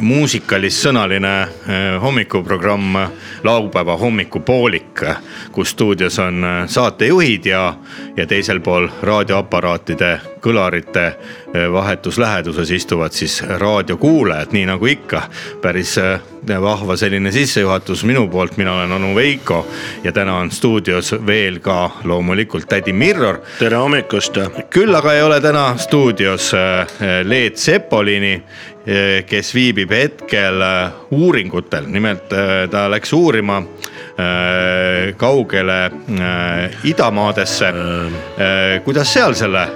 muusikalist-sõnaline äh, hommikuprogramm laupäeva hommikupoolik, kus stuudios on äh, saatejuhid ja, ja teisel pool raadioaparaatide kõlarite äh, vahetus läheduses istuvad siis raadiokuulajad, nii nagu ikka. päris vahva selline sissejuhatus minu poolt, mina olen onu Veiko ja täna on stuudios veel ka loomulikult tädi Mirror tere hommikust. küll aga ei ole täna stuudios Leet Sepolini, kes viibib hetkel äh, uuringutel, nimelt äh, ta läks uurima äh, kaugele äh, idamaadesse. kuidas seal selle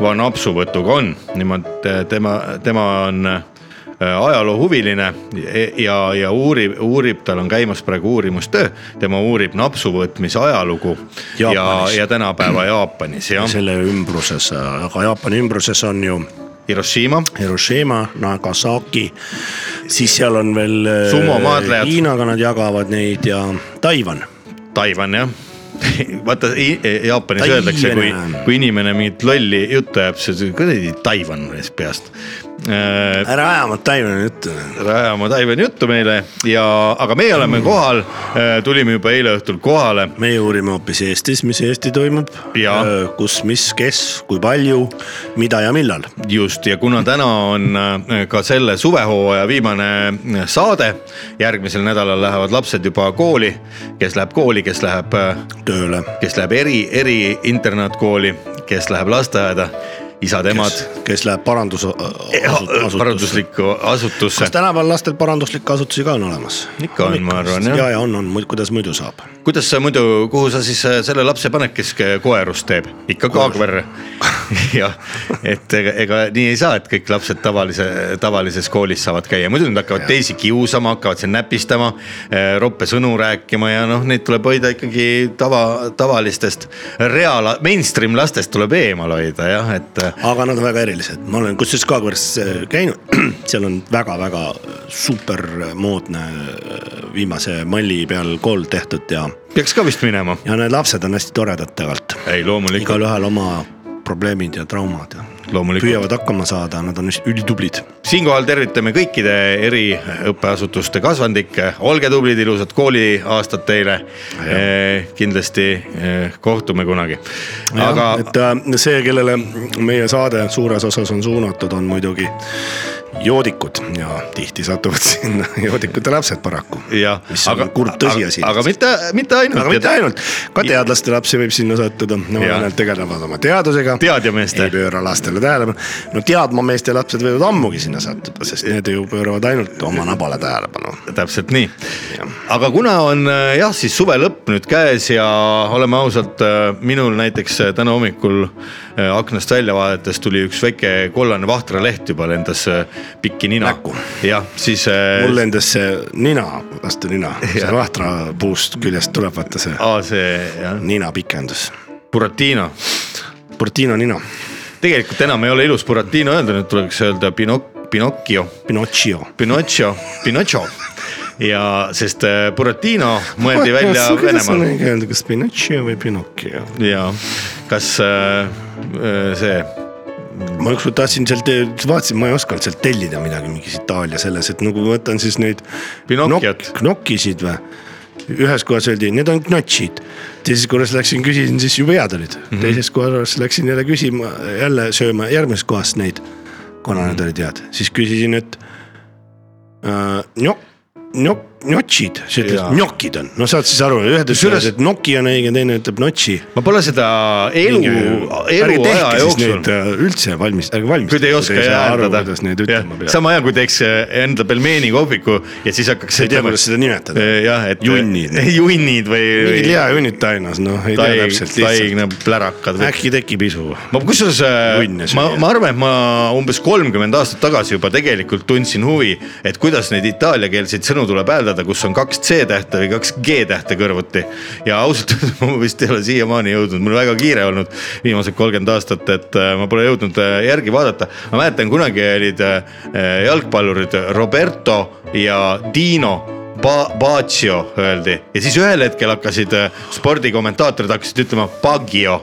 vanapsuvõtuga on, nimelt äh, tema, tema on äh, ajaloohuviline ja, ja uurib, uurib, tal on käimas praegu uurimustöö, tema uurib napsuvõtmise ajalugu ja, Jaapanis. ja tänapäeva Jaapanis jah, selle ümbruses, aga Jaapani ümbruses on ju Hiroshima Hiroshima, Nagasaki, siis seal on veel. Sumomaadlejad. Hiinaga nad jagavad neid ja Taiwan. Taiwan jah vaata i- Jaapanis öeldakse, kui, kui inimene mingit lolli juttu ajab, siis kuradi Taiwan peast äh,. ära aja oma Taiwan'i juttu. ajama Taiwan'i juttu meile ja, aga meie oleme kohal, tulime juba eile õhtul kohale. meie uurime hoopis Eestis, mis Eesti toimub Ja., kus, mis, kes, kui palju, mida ja millal. just ja kuna täna on äh, ka selle suvehooaja viimane äh, saade, järgmisel nädalal lähevad lapsed juba kooli, kes läheb kooli, kes läheb, tööle. kes läheb eri, eri internaatkooli, kes läheb lasteaeda, isad-emad kes läheb parandus. paranduslikku asutusse kas. tänapäeval lastel paranduslikke asutusi ka on olemas? Ikka on, ma arvan, jah. ja, ja on, on, kuidas muidu saab? kuidas sa muidu, kuhu sa siis äh, selle lapse paned, kes koerust teeb, ikka Kaagverre? jah, et ega, ega nii ei saa, et kõik lapsed tavalise, tavalises koolis saavad käia, muidu nad hakkavad teisi kiusama, hakkavad seal näpistama, roppe sõnu rääkima ja noh, neid tuleb hoida ikkagi tava, tavalistest reaal, mainstream lastest tuleb eemal hoida jah, et äh, aga nad on väga erilised, ma olen kusjuures Kaagveres äh, käinud, seal on väga-väga super moodne äh, viimase malli peal kool tehtud ja, peaks ka vist minema. ja need lapsed on hästi toredad tegelikult. ei, loomulikult, igalühel oma probleemid ja traumad ja loomulikult. püüavad hakkama saada, nad on ülitublid. siinkohal tervitame kõikide eri õppeasutuste kasvandikke, olge tublid, ilusat kooliaastat teile. kindlasti eh, kohtume kunagi, aga et äh, see, kellele meie saade suures osas on suunatud, on muidugi joodikud ja tihti satuvad sinna joodikute lapsed paraku. mis on aga kurb tõsiasi. aga mitte, mitte ainult. aga mitte ainult, ka teadlaste lapsi võib sinna sattuda, nemad tegelevad oma teadusega. Teadjameeste. ei pööra lastele tähelepanu, no teadmameeste lapsed võivad ammugi sinna sattuda, sest need ju pööravad ainult oma nabale tähelepanu. täpselt nii, aga kuna on äh, jah, siis suve lõpp nüüd käes ja oleme ausad, minul näiteks äh, täna hommikul äh, aknast välja vaadates tuli üks väike kollane vahtraleht juba lendas äh, pikki nina. Jah, siis äh, mul lendas see nina, vastu nina, see vahtra puust küljest tuleb vaata see aa, see jah, nina pikendus, Buratino Portino nina, tegelikult enam ei ole ilus Buratino öelda, nüüd tuleks öelda Pinoc-, Pinocchio, Pinocchio. Pinocchio, Pinocchio. Ja sest äh, Buratino mõeldi välja kuidas on Venemaal. kas Pinocchio või Pinocchio? ja kas äh, äh, see ma ükskord tahtsin sealt, vaatasin, ma ei osanud sealt tellida midagi mingis Itaalia selles, et nagu ma võtan siis neid. Pinocchiot. Knokkisid või? ühes kohas öeldi, need on knotšid. teises korras läksin küsisin, siis jube head olid mm. Mhm. -hmm. teises korras läksin jälle küsima, jälle sööma järgmises kohas neid. kuna Mhm. need olid head, siis küsisin, et äh, njok, njok, gnotšid, sa ütled gnokid on, no saad siis aru, ühed ütlevad, et noki on õige, teine ütleb gnotši. ma pole seda elu, eluaja siis jooksul äh, üldse valmis, ärge valmistage. kui te ei oska hääldada sama hea, kui teeks äh, enda pelmeeni kohviku ja siis hakkaks ei tea, kuidas seda nimetada. jah, et Junnid. junnid või, mingid lihajunnid Tainas, noh ei tea täpselt taigna plärakad äkki tekib isu. ma kusjuures, ma ma arvan, et ma umbes kolmkümmend aastat tagasi juba tegelikult tundsin huvi, et kuidas neid itaaliakeelseid sõnu tuleb hääldada, kus on kaks C-tähte või kaks G-tähte kõrvuti. ja ausalt öeldes ma vist ei ole siiamaani jõudnud, mul väga kiire olnud viimased kolmkümmend aastat, et äh, ma pole jõudnud äh, järgi vaadata. ma mäletan, kunagi olid äh, jalgpallurid Roberto ja Dino Ba-, Baccio öeldi ja siis ühel hetkel hakkasid spordikommentaatorid hakkasid ütlema Baggio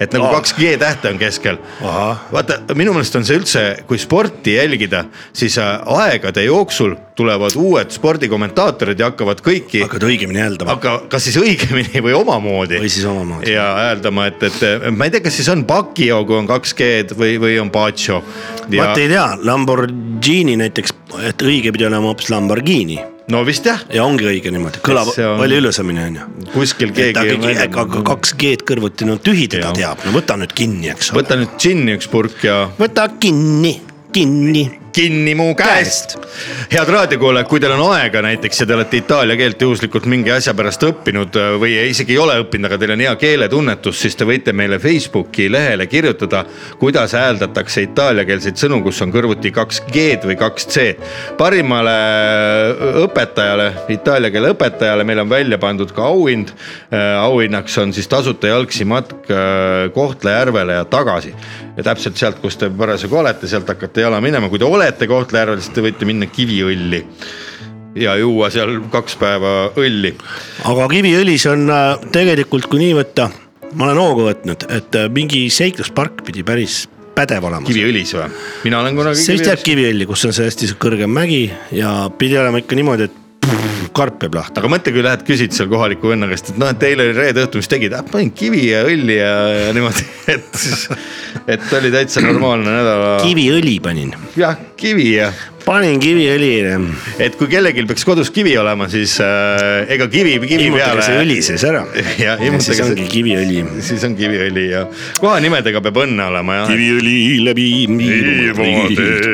et nagu kaks G-tähte on keskel. Vaata, minu meelest on see üldse, kui sporti jälgida, siis äh, aegade jooksul tulevad uued spordikommentaatorid ja hakkavad kõiki, hakkad õigemini hääldama. Aga kas siis õigemini või omamoodi. Või siis omamoodi. ja hääldama, et, et ma ei tea, kas siis on Bacchio, kui on kaks G-d või, või on Baccio. ja vaata ei tea, Lamborghini näiteks, et õige pidi olema hoopis Lamborghini no vist jah, ja ongi õige niimoodi, kõlab on- palju ilusamini on ju. kuskil keegi aga, aga kaks G-d kõrvuti, no tühi teda teab, no võta nüüd kinni, eks ole. võta nüüd džinni üks purk ja võta kinni, kinni. Kinni mu käest. head raadiokuulajad, kui teil on aega näiteks ja te olete itaalia keelt juhuslikult mingi asja pärast õppinud äh, või isegi ei ole õppinud, aga teil on hea keeletunnetus, siis te võite meile Facebooki lehele kirjutada, kuidas hääldatakse itaaliakeelseid sõnu, kus on kõrvuti kaks G-d või kaks C-d. parimale õpetajale, itaalia keele õpetajale meil on välja pandud ka auhind. auhinnaks on siis tasuta jalgsi matk äh, Kohtla-Järvele ja tagasi ja täpselt sealt, kus te parasjagu olete, sealt hakkate jala minema, kui te olete Kohtla-Järvel, siis te võite minna Kiviõlli ja juua seal kaks päeva õlli. aga Kiviõlis on äh, tegelikult, kui nii võtta, ma olen hoogu võtnud, et äh, mingi seikluspark pidi päris pädev olema. Kiviõlis või? mina olen kunagi see vist jääb Kiviõlli, kus on see hästi kõrgem mägi ja pidi olema ikka niimoodi, et karp jääb lahti. aga mõtle, kui lähed küsid seal kohaliku venna käest, et noh, et eile oli reede õhtu, mis tegid, panin kivi ja õlli ja, ja niimoodi, et et oli täitsa normaalne nädala. kiviõli panin, jah, kivi ja, panin kiviõli. et kui kellelgi peaks kodus kivi olema, siis äh, ega kivi, kivi immutage see õli peale. siis ära. ja siis ongi kiviõli. siis on kiviõli ja kohanimedega peab õnne olema jah. kiviõli läbi.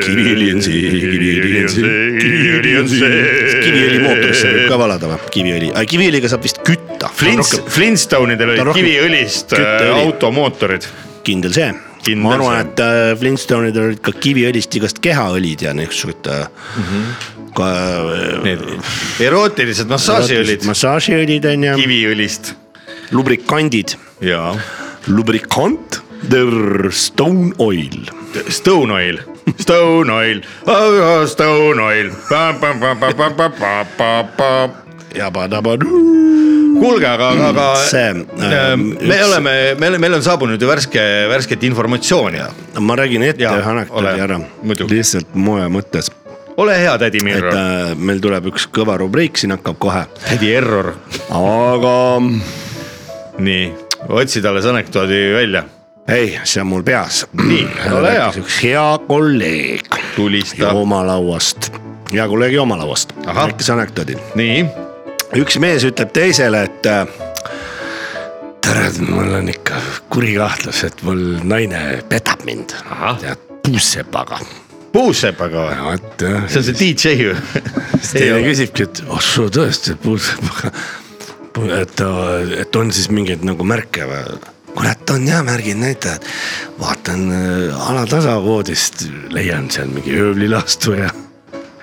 kiviõli on see, kiviõli on see, kiviõli on see. kiviõli mootorisse võib ka valada või, kiviõli, kiviõliga saab vist kütta. Flint, Flintstoneidel olid kiviõlist äh, automootorid. kindel see. Kindel ma arvan, et äh, Flintstoneidel olid ka kiviõlist igast kehaõlid ja niisugused äh, ka Mhm. Need erootilised massaažiõlid. massaažiõlid on ju, kiviõlist. Lubrikandid, ja lubrikant, the stone oil. Stone Oil, Stone Oil, Stone Oil. jabadabaduu. kuulge, aga, aga See, äh, ähm, me üks- oleme, meil, meil on saabunud ju värske, värsket informatsiooni. ma räägin ette ühe anekdoodi ära, lihtsalt moe mõttes, ole hea, tädi et Mirro, äh, meil tuleb üks kõva rubriik siin hakkab kohe, tädi Error, aga nii, otsi talle see anekdoodi välja, ei, see on mul peas. Nii, ole hea. üks hea kolleeg tulista, jomalauast, hea kolleeg jomalauast, Ahah. rääkis anekdoodi. nii, üks mees ütleb teisele, et äh, tere, mul on ikka kuri kahtlus, et mul naine petab mind tead, puussepaga. puusepaga või? vot jah. see on see DJ ju. teine küsibki, et oh soo tõesti, puussepaga. et, et on siis mingeid nagu märke või? kurat on jah märgid näitavad, vaatan äh, alatasa voodist, leian seal mingi öövlilastu ja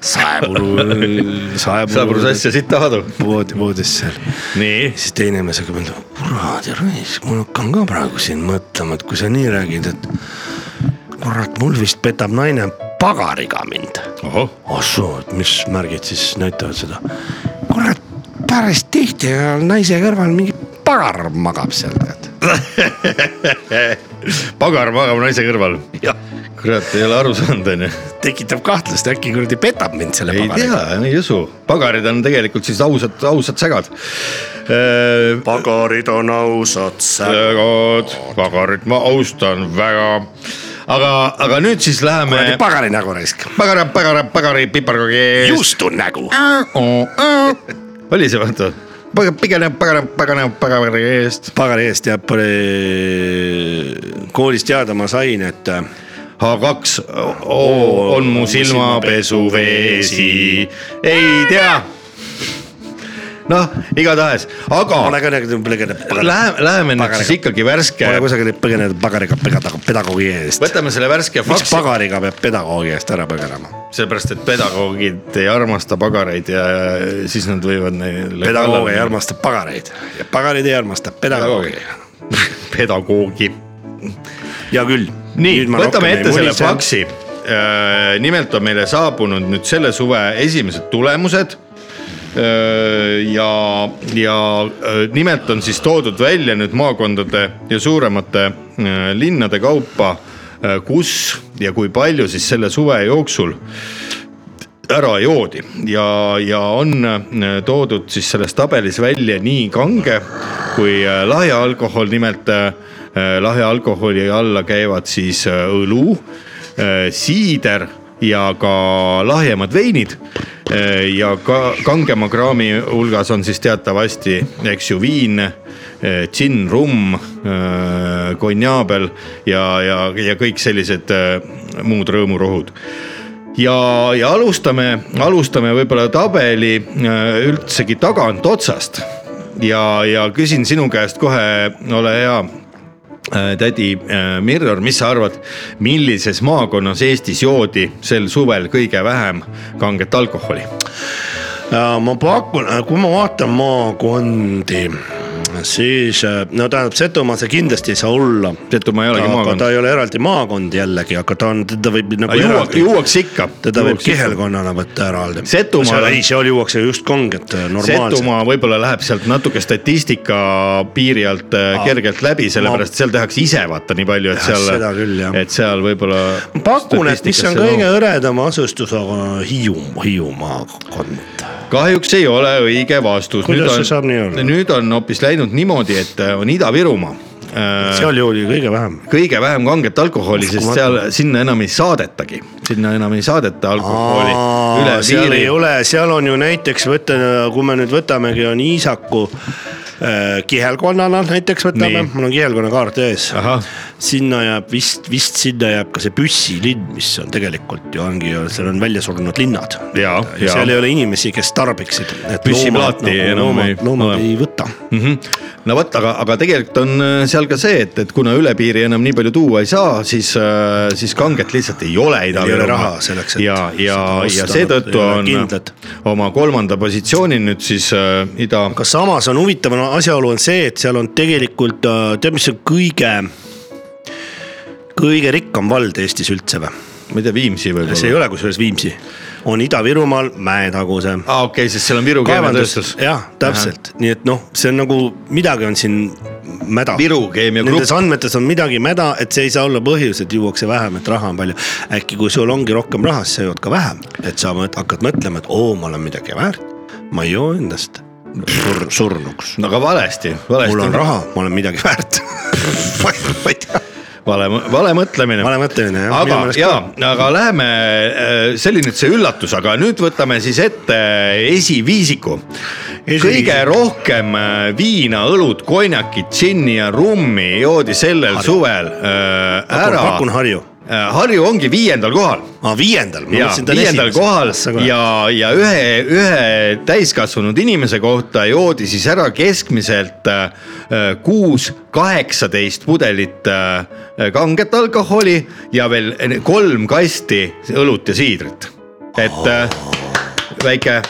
saepuru, saepuru. saabus asja siit tahadu. voodi, voodis seal. siis teine mees hakkab mõtlema, kuradi raisk, ma hakkan ka praegu siin mõtlema, et kui sa nii räägid, et kurat, mul vist petab naine pagariga mind. oh soo, et mis märgid siis näitavad seda? kurat, päris tihti on naise kõrval mingi pagar magab seal tead. pagar magab naise kõrval. kurat, ei ole aru saanud, onju tekitab kahtlust, äkki kuradi petab mind selle ei pagariga. tea, ei usu, pagarid on tegelikult siis ausad, ausad sägad. pagarid on ausad sägad, pagarit ma austan väga. aga, aga nüüd siis läheme kuradi pagari nägu raisk. pagara, pagara, pagari, piparkoogi juustu nägu. oli see vaata, pigem pagara, pagara, pagari eest. pagari eest jääb koolist teada ma sain, et äh, H2 O on mu silmapesuvesi, ei tea. noh, igatahes, aga nagu läheme, läheme nüüd siis ikkagi värske ole, kusagil põgeneda pagariga peda- pedagoogi eest. võtame selle värske miks faksi, pagariga peab pedagoogi eest ära põgenema? Sellepärast et pedagoogid ei armasta pagareid ja siis nad võivad neile. pedagoog ei armasta pagareid ja pagarid ei armasta pedagoogi. pedagoogi. hea küll. nii, võtame ette selle. faksi. nimelt on meile saabunud nüüd selle suve esimesed tulemused. ja, ja öö, nimelt on siis toodud välja nüüd maakondade ja suuremate linnade kaupa, kus ja kui palju siis selle suve jooksul ära joodi ja, ja on äh, toodud siis selles tabelis välja nii kange kui äh, lahja alkohol, nimelt äh, lahja alkoholi alla käivad siis äh, õlu, siider ja ka lahjemad veinid. ja ka kangema kraami hulgas on siis teatavasti, eks ju, viin, džinn, rumm, konjaabel ja, ja, ja kõik sellised äh, muud rõõmurohud ja, ja alustame, alustame võib-olla tabeli äh, üldsegi tagantotsast ja, ja küsin sinu käest kohe, ole hea äh, tädi äh, Mirror, mis sa arvad, millises maakonnas Eestis joodi sel suvel kõige vähem kanget alkoholi? ma pakun, kui ma vaatan maakondi, siis äh, no tähendab, Setomaa see kindlasti ei saa olla. Setomaa ei olegi aga maakond ta. ei ole eraldi maakond jällegi, aga ta on, teda võib nagu eraldi, juuakse ikka. teda võib kihelkonnana võtta eraldi. Setomaal on- ei, seal juuakse just kanget äh, normaalselt. Setomaa võib-olla läheb sealt natuke statistika piiri alt äh, kergelt läbi, sellepärast seal tehakse ise vaata nii palju, et seal et seal võib-olla. pakun, et mis on kõige hõredam asustusega Hiiu, Hiiu maakond. kahjuks ei ole õige vastus. Kuidas see saab nii olla? nüüd on hoopis läinud niimoodi, et äh, on Ida-Virumaa. seal joodi kõige vähem. kõige vähem kanget alkoholi, sest seal, sinna enam ei saadetagi, sinna enam ei saadeta alkoholi üle seal piiri ei. ole, seal on ju näiteks võtta, kui me nüüd võtamegi, on Iisaku äh, kihelkonnana näiteks võtame mul on kihelkonna kaart ees sinna jääb vist, vist sinna jääb ka see püssilinn, mis on tegelikult ju ongi seal on välja surnud linnad. ja, ja seal ei ole inimesi, kes tarbiksid. Püssiplaati enam ei loomad ei võta. mm. -hmm. No vot, aga, aga tegelikult on äh, seal ka see, et, et kuna üle piiri enam nii palju tuua ei saa, siis, siis kanget lihtsalt ei ole Ida-Virumaal. ja, ja ja seetõttu on kindlad. oma kolmanda positsiooni nüüd siis äh, Ida. aga samas on huvitav asjaolu on see, et seal on tegelikult, tead, mis on kõige, kõige rikkam vald Eestis üldse või? ma ei tea, Viimsi see ei võib-olla. ole kusjuures Viimsi, on Ida-Virumaal Mäetaguse aa, okei okay,, sest seal on Viru keemiatööstus., jah, täpselt, nii et noh, see on nagu midagi on siin mäda. Viru keemiagrupp Nendes andmetes on midagi mäda, et see ei saa olla põhjus, et juuakse vähem, et raha on palju. äkki kui sul ongi rohkem raha, siis sa jood ka vähem, et sa hakkad mõtlema, et oo, ma olen midagi väärt. ma ei joo endast sur, surnuks. no aga valesti, valesti. mul on raha, ma olen midagi väärt. ma ei tea, vale, vale mõtlemine. vale mõtlemine jah. aga ja, aga läheme, see oli nüüd see üllatus, aga nüüd võtame siis ette esiviisiku. kõige rohkem äh, viina, õlut, konjakit, džinni ja rummi joodi sellel Harju. suvel äh, ära. pakun Harju. Harju ongi viiendal kohal aa, viiendal. ja viiendal kohal ja, ja ühe, ühe täiskasvanud inimese kohta joodi siis ära keskmiselt äh, kuus, kaheksateist pudelit äh, kanget alkoholi ja veel kolm kasti õlut ja siidrit. et äh, väike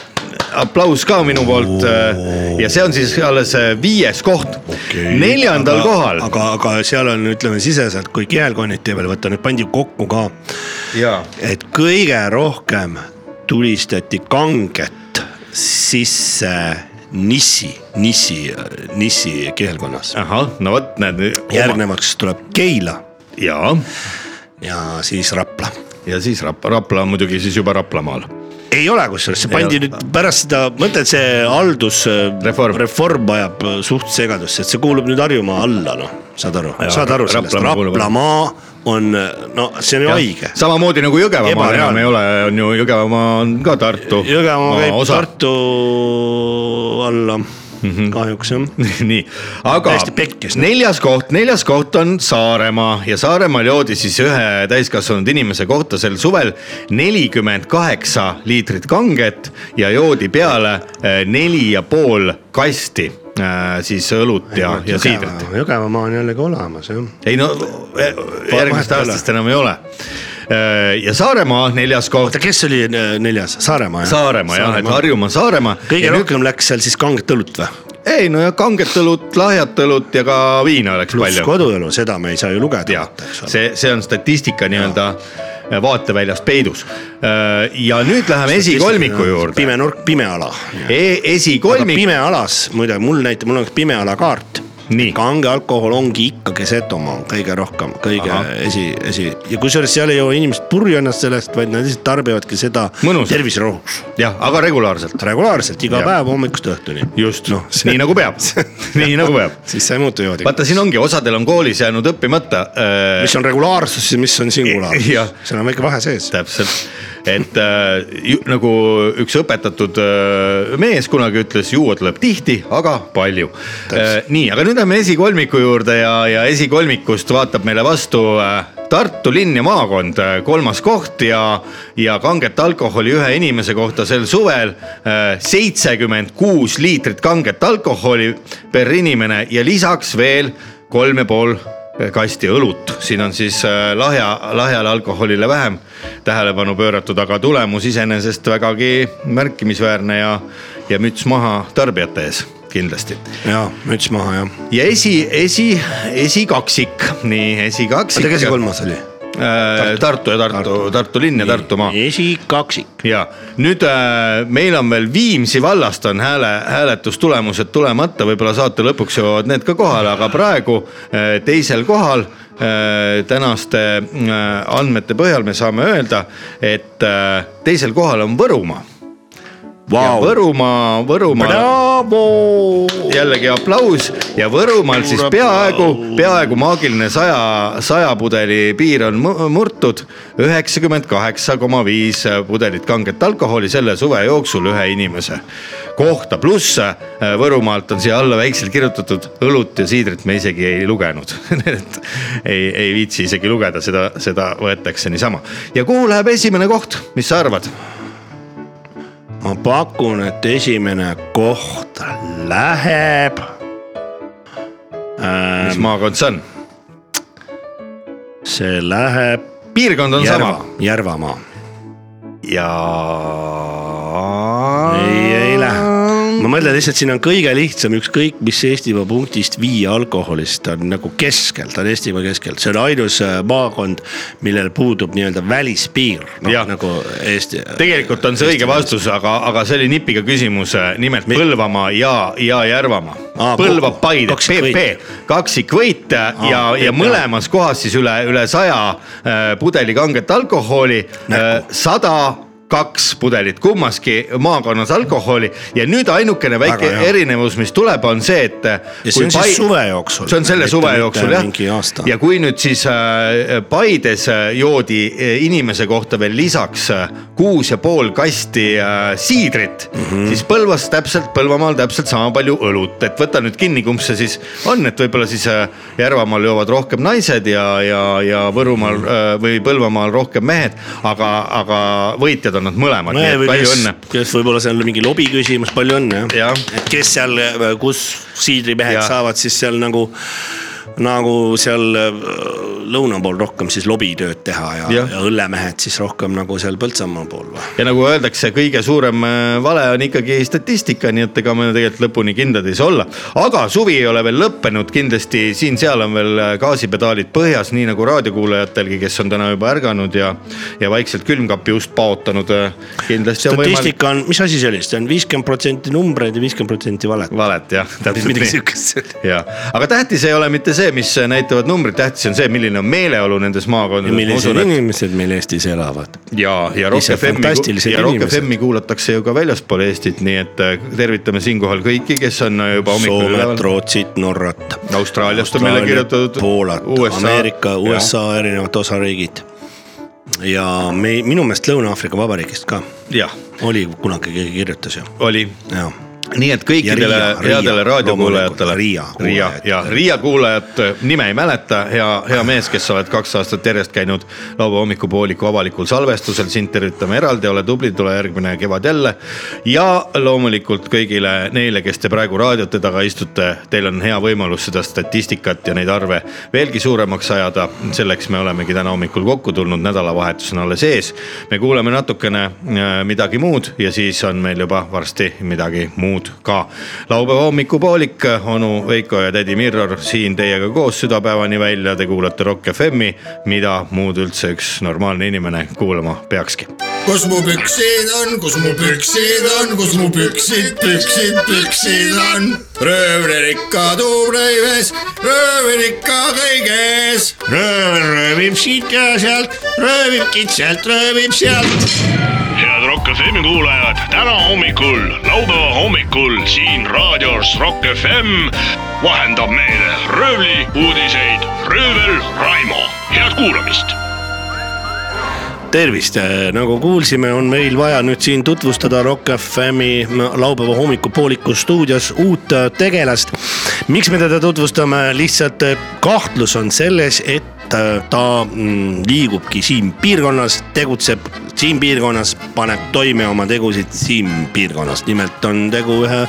aplaus ka minu poolt äh, ja see on siis alles äh, viies koht okay.. neljandal aga, kohal aga, aga seal on, ütleme siseselt, kui kihelkonniti veel võtta, nüüd pandi kokku ka, et kõige rohkem tulistati kanget sisse Nissi, Nissi, Nissi kihelkonnas. ahah, no vot näed. järgnevaks tuleb Keila ja, ja siis Rapla ja siis Rapla, Rapla on muidugi siis juba Raplamaal ei ole kusjuures, see pandi nüüd pärast seda, mõtled see haldus Reform. ajab äh, suht segadusse, et see kuulub nüüd Harjumaa alla, noh, saad aru, saad aru sellest, Raplamaa on, no see on ju haige. samamoodi nagu Jõgevamaal enam ei ole, on ju Jõgevamaa on ka Tartu. Jõgevamaa käib osa. Tartu alla mm -hmm. kahjuks jah. nii, aga Täiesti pekkis. neljas koht, neljas koht on Saaremaa ja Saaremaal joodi siis ühe täiskasvanud inimese kohta sel suvel nelikümmend kaheksa liitrit kanget ja joodi peale eh, neli ja pool kasti siis õlut ja, ja siidrit. Jõgevamaa on jällegi olemas jah. ei no eh, järgmisest aastast enam ei ole. ja Saaremaa neljas koht oota, kes oli äh, neljas, Saaremaa jah? Saaremaa jah, et Harjumaa, Saaremaa. kõige rohkem läks seal siis kanget õlut või? ei no ja kanget õlut, lahjat õlut ja ka viina läks pluss palju. koduõlu, seda me ei saa ju lugeda ja. see, see on statistika nii-öelda vaateväljast peidus. ja nüüd läheme esikolmiku juurde. pime nurk, pime ala. E esikolmik, pime alas, muide mul näitab, mul on pime ala kaart. Kange alkohol ongi ikkagi Setomaa kõige rohkem, kõige. Aha. esi, esi ja kusjuures seal ei joo inimesed purju ennast sellest, vaid nad lihtsalt tarbivadki seda Mõnusalt. terviserohuks. jah, aga regulaarselt. regulaarselt iga ja. päev hommikust õhtuni. just Noh, nii nagu peab, nii nagu peab. siis sa ei muutu joodiks. vaata, siin ongi, osadel on koolis jäänud õppimata äh,. mis on regulaarsus ja mis on singulaarsus seal on väike vahe sees. täpselt, et äh, nagu üks õpetatud äh, mees kunagi ütles, juua tuleb tihti, aga palju. nii, aga nüüd lähme esikolmiku juurde ja, ja esikolmikust vaatab meile vastu äh, Tartu linn ja maakond, kolmas koht ja, ja kanget alkoholi ühe inimese kohta sel suvel seitsekümmend kuus liitrit kanget alkoholi per inimene ja lisaks veel kolm ja pool kasti õlut, siin on siis äh, lahja, lahjale alkoholile vähem tähelepanu pööratud, aga tulemus iseenesest vägagi märkimisväärne ja, ja müts maha tarbijate ees kindlasti. ja müts maha jah. ja esi, esi, esikaksik, nii esikaksik. oota, kes see kolmas oli? Tartu. Ja Tartu, Tartu. Linn ja Tartumaa esikaksik. ja nüüd äh, meil on veel Viimsi vallast on hääle, hääletustulemused tulemata, võib-olla saate lõpuks jõuavad need ka kohale, aga praegu äh, teisel kohal äh, tänaste äh, andmete põhjal me saame öelda, et äh, teisel kohal on Võrumaa. Ja Võrumaa, Võrumaa jällegi aplaus. Ja Võrumaal siis peaaegu, peaaegu maagiline saja, saja pudeli piir on mu- murtud. üheksakümmend kaheksa koma viis pudelit kanget alkoholi selle suve jooksul ühe inimese kohta, pluss äh, Võrumaalt on siia alla väikselt kirjutatud õlut ja siidrit me isegi ei lugenud. Et ei, ei viitsi isegi lugeda, seda, seda võetakse niisama. ja kuhu läheb esimene koht, mis sa arvad? Ma pakun, et esimene koht läheb mis ähm,. maakond see on? see läheb piirkond on Järva sama, Järvamaa. ja. Mõtlen lihtsalt, siin on kõige lihtsam ükskõik mis Eestimaa punktist viia alkoholist, ta on nagu keskel, ta on Eestimaa keskel, see on ainus äh, maakond, millel puudub nii-öelda välispiir no, nagu Eesti. tegelikult on see õige vastus, aga, aga see oli nipiga küsimus, nimelt Mi- Põlvamaa ja, ja Järvamaa Aa,. Põlva. Paide. PP, kaksikvõit ja, ja PP. mõlemas kohas siis üle, üle saja äh, pudeli kanget alkoholi, sada kaks pudelit kummaski maakonnas alkoholi ja nüüd ainukene väike Väga hea. erinevus, mis tuleb, on see, et. Ja see on siis suve jooksul. see on selle Mitte- suve jooksul jah ja kui nüüd siis äh, Paides äh, joodi äh, inimese kohta veel lisaks äh, kuus ja pool kasti äh, siidrit mm, Mhm. -hmm. siis Põlvas täpselt, Põlvamaal täpselt sama palju õlut, et võta nüüd kinni, kumb see siis on, et võib-olla siis äh, Järvamaal joovad rohkem naised ja, ja, ja Võrumaal äh, või Põlvamaal rohkem mehed, aga, aga võitjad on nad mõlemad, nii et palju kes õnne., kes võib-olla seal on mingi lobi küsimus, palju õnne Jah. jah. et kes seal, kus siidrimehed Jah. saavad siis seal nagu, nagu seal äh, lõuna pool rohkem siis lobitööd teha ja, Jah. ja õllemehed siis rohkem nagu seal Põltsamaa pool või? ja nagu öeldakse, kõige suurem äh, vale on ikkagi statistika, nii et ega me tegelikult lõpuni kindlad ei saa olla. aga suvi ei ole veel lõppenud, kindlasti siin-seal on veel äh, gaasipedaalid põhjas, nii nagu raadiokuulajatelgi, kes on täna juba ärganud ja, ja vaikselt külmkapi ust paotanud. kindlasti on võimalik. statistika on, mis asi see oli, see on viiskümmend protsenti numbreid ja viiskümmend protsenti valet. valet jah, täpselt midagi nii sihukest. ja, aga tähtis ei ole mitte see, see, mis näitavad numbrid, tähtis on see, milline on meeleolu nendes maakondades. millised inimesed meil Eestis elavad. ja, ja Rock FM-i ja Rock. FM-i kuulatakse ju ka väljaspool Eestit, nii et äh, tervitame siinkohal kõiki, kes on äh, juba hommikul Soomet, üleval. Rootsit, Norrat. Austraaliast on meile kirjutatud. Poolat, Ameerika, USA erinevad osariigid. ja me, minu meelest Lõuna-Aafrika Vabariigist ka jah, oli kunagi keegi kirjutas ju, oli ja. Nii et kõikidele headele raadiokuulajatele. Riia Riia ja Riia kuulajat nime ei mäleta, hea, hea mees, kes sa oled kaks aastat järjest käinud laupäeva hommikupooliku avalikul salvestusel, sind tervitame eraldi, ole tubli, tule järgmine kevad jälle. ja loomulikult kõigile neile, kes te praegu raadiote taga istute, teil on hea võimalus seda statistikat ja neid arve veelgi suuremaks ajada. selleks me olemegi täna hommikul kokku tulnud, nädalavahetus on alles ees. me kuuleme natukene äh, midagi muud ja siis on meil juba varsti midagi muud ka. laupäeva hommikupoolik, onu Veiko ja tädi Mirror siin teiega koos südapäevani välja, te kuulate Rock FM-i, mida muud üldse üks normaalne inimene kuulama peakski. kus mu püksid on, kus mu püksid on, kus mu püksid, püksid, püksid on? röövler ikka tuuleives, röövler ikka kõiges. röövel röövib siit ja sealt, röövib kitsalt, röövib sealt. head Rock FM-i kuulajad, täna hommikul, laupäeva hommikul siin raadios Rock FM vahendab meile röövli uudiseid röövel Raimo, head kuulamist! Tervist, nagu kuulsime, on meil vaja nüüd siin tutvustada Rock FM-i laupäeva hommikupooliku stuudios uut tegelast. Miks me teda tutvustame, lihtsalt äh, kahtlus on selles, et äh, ta mm, liigubki siin piirkonnas, tegutseb siin piirkonnas, paneb toime oma tegusid siin piirkonnas. nimelt on tegu ühe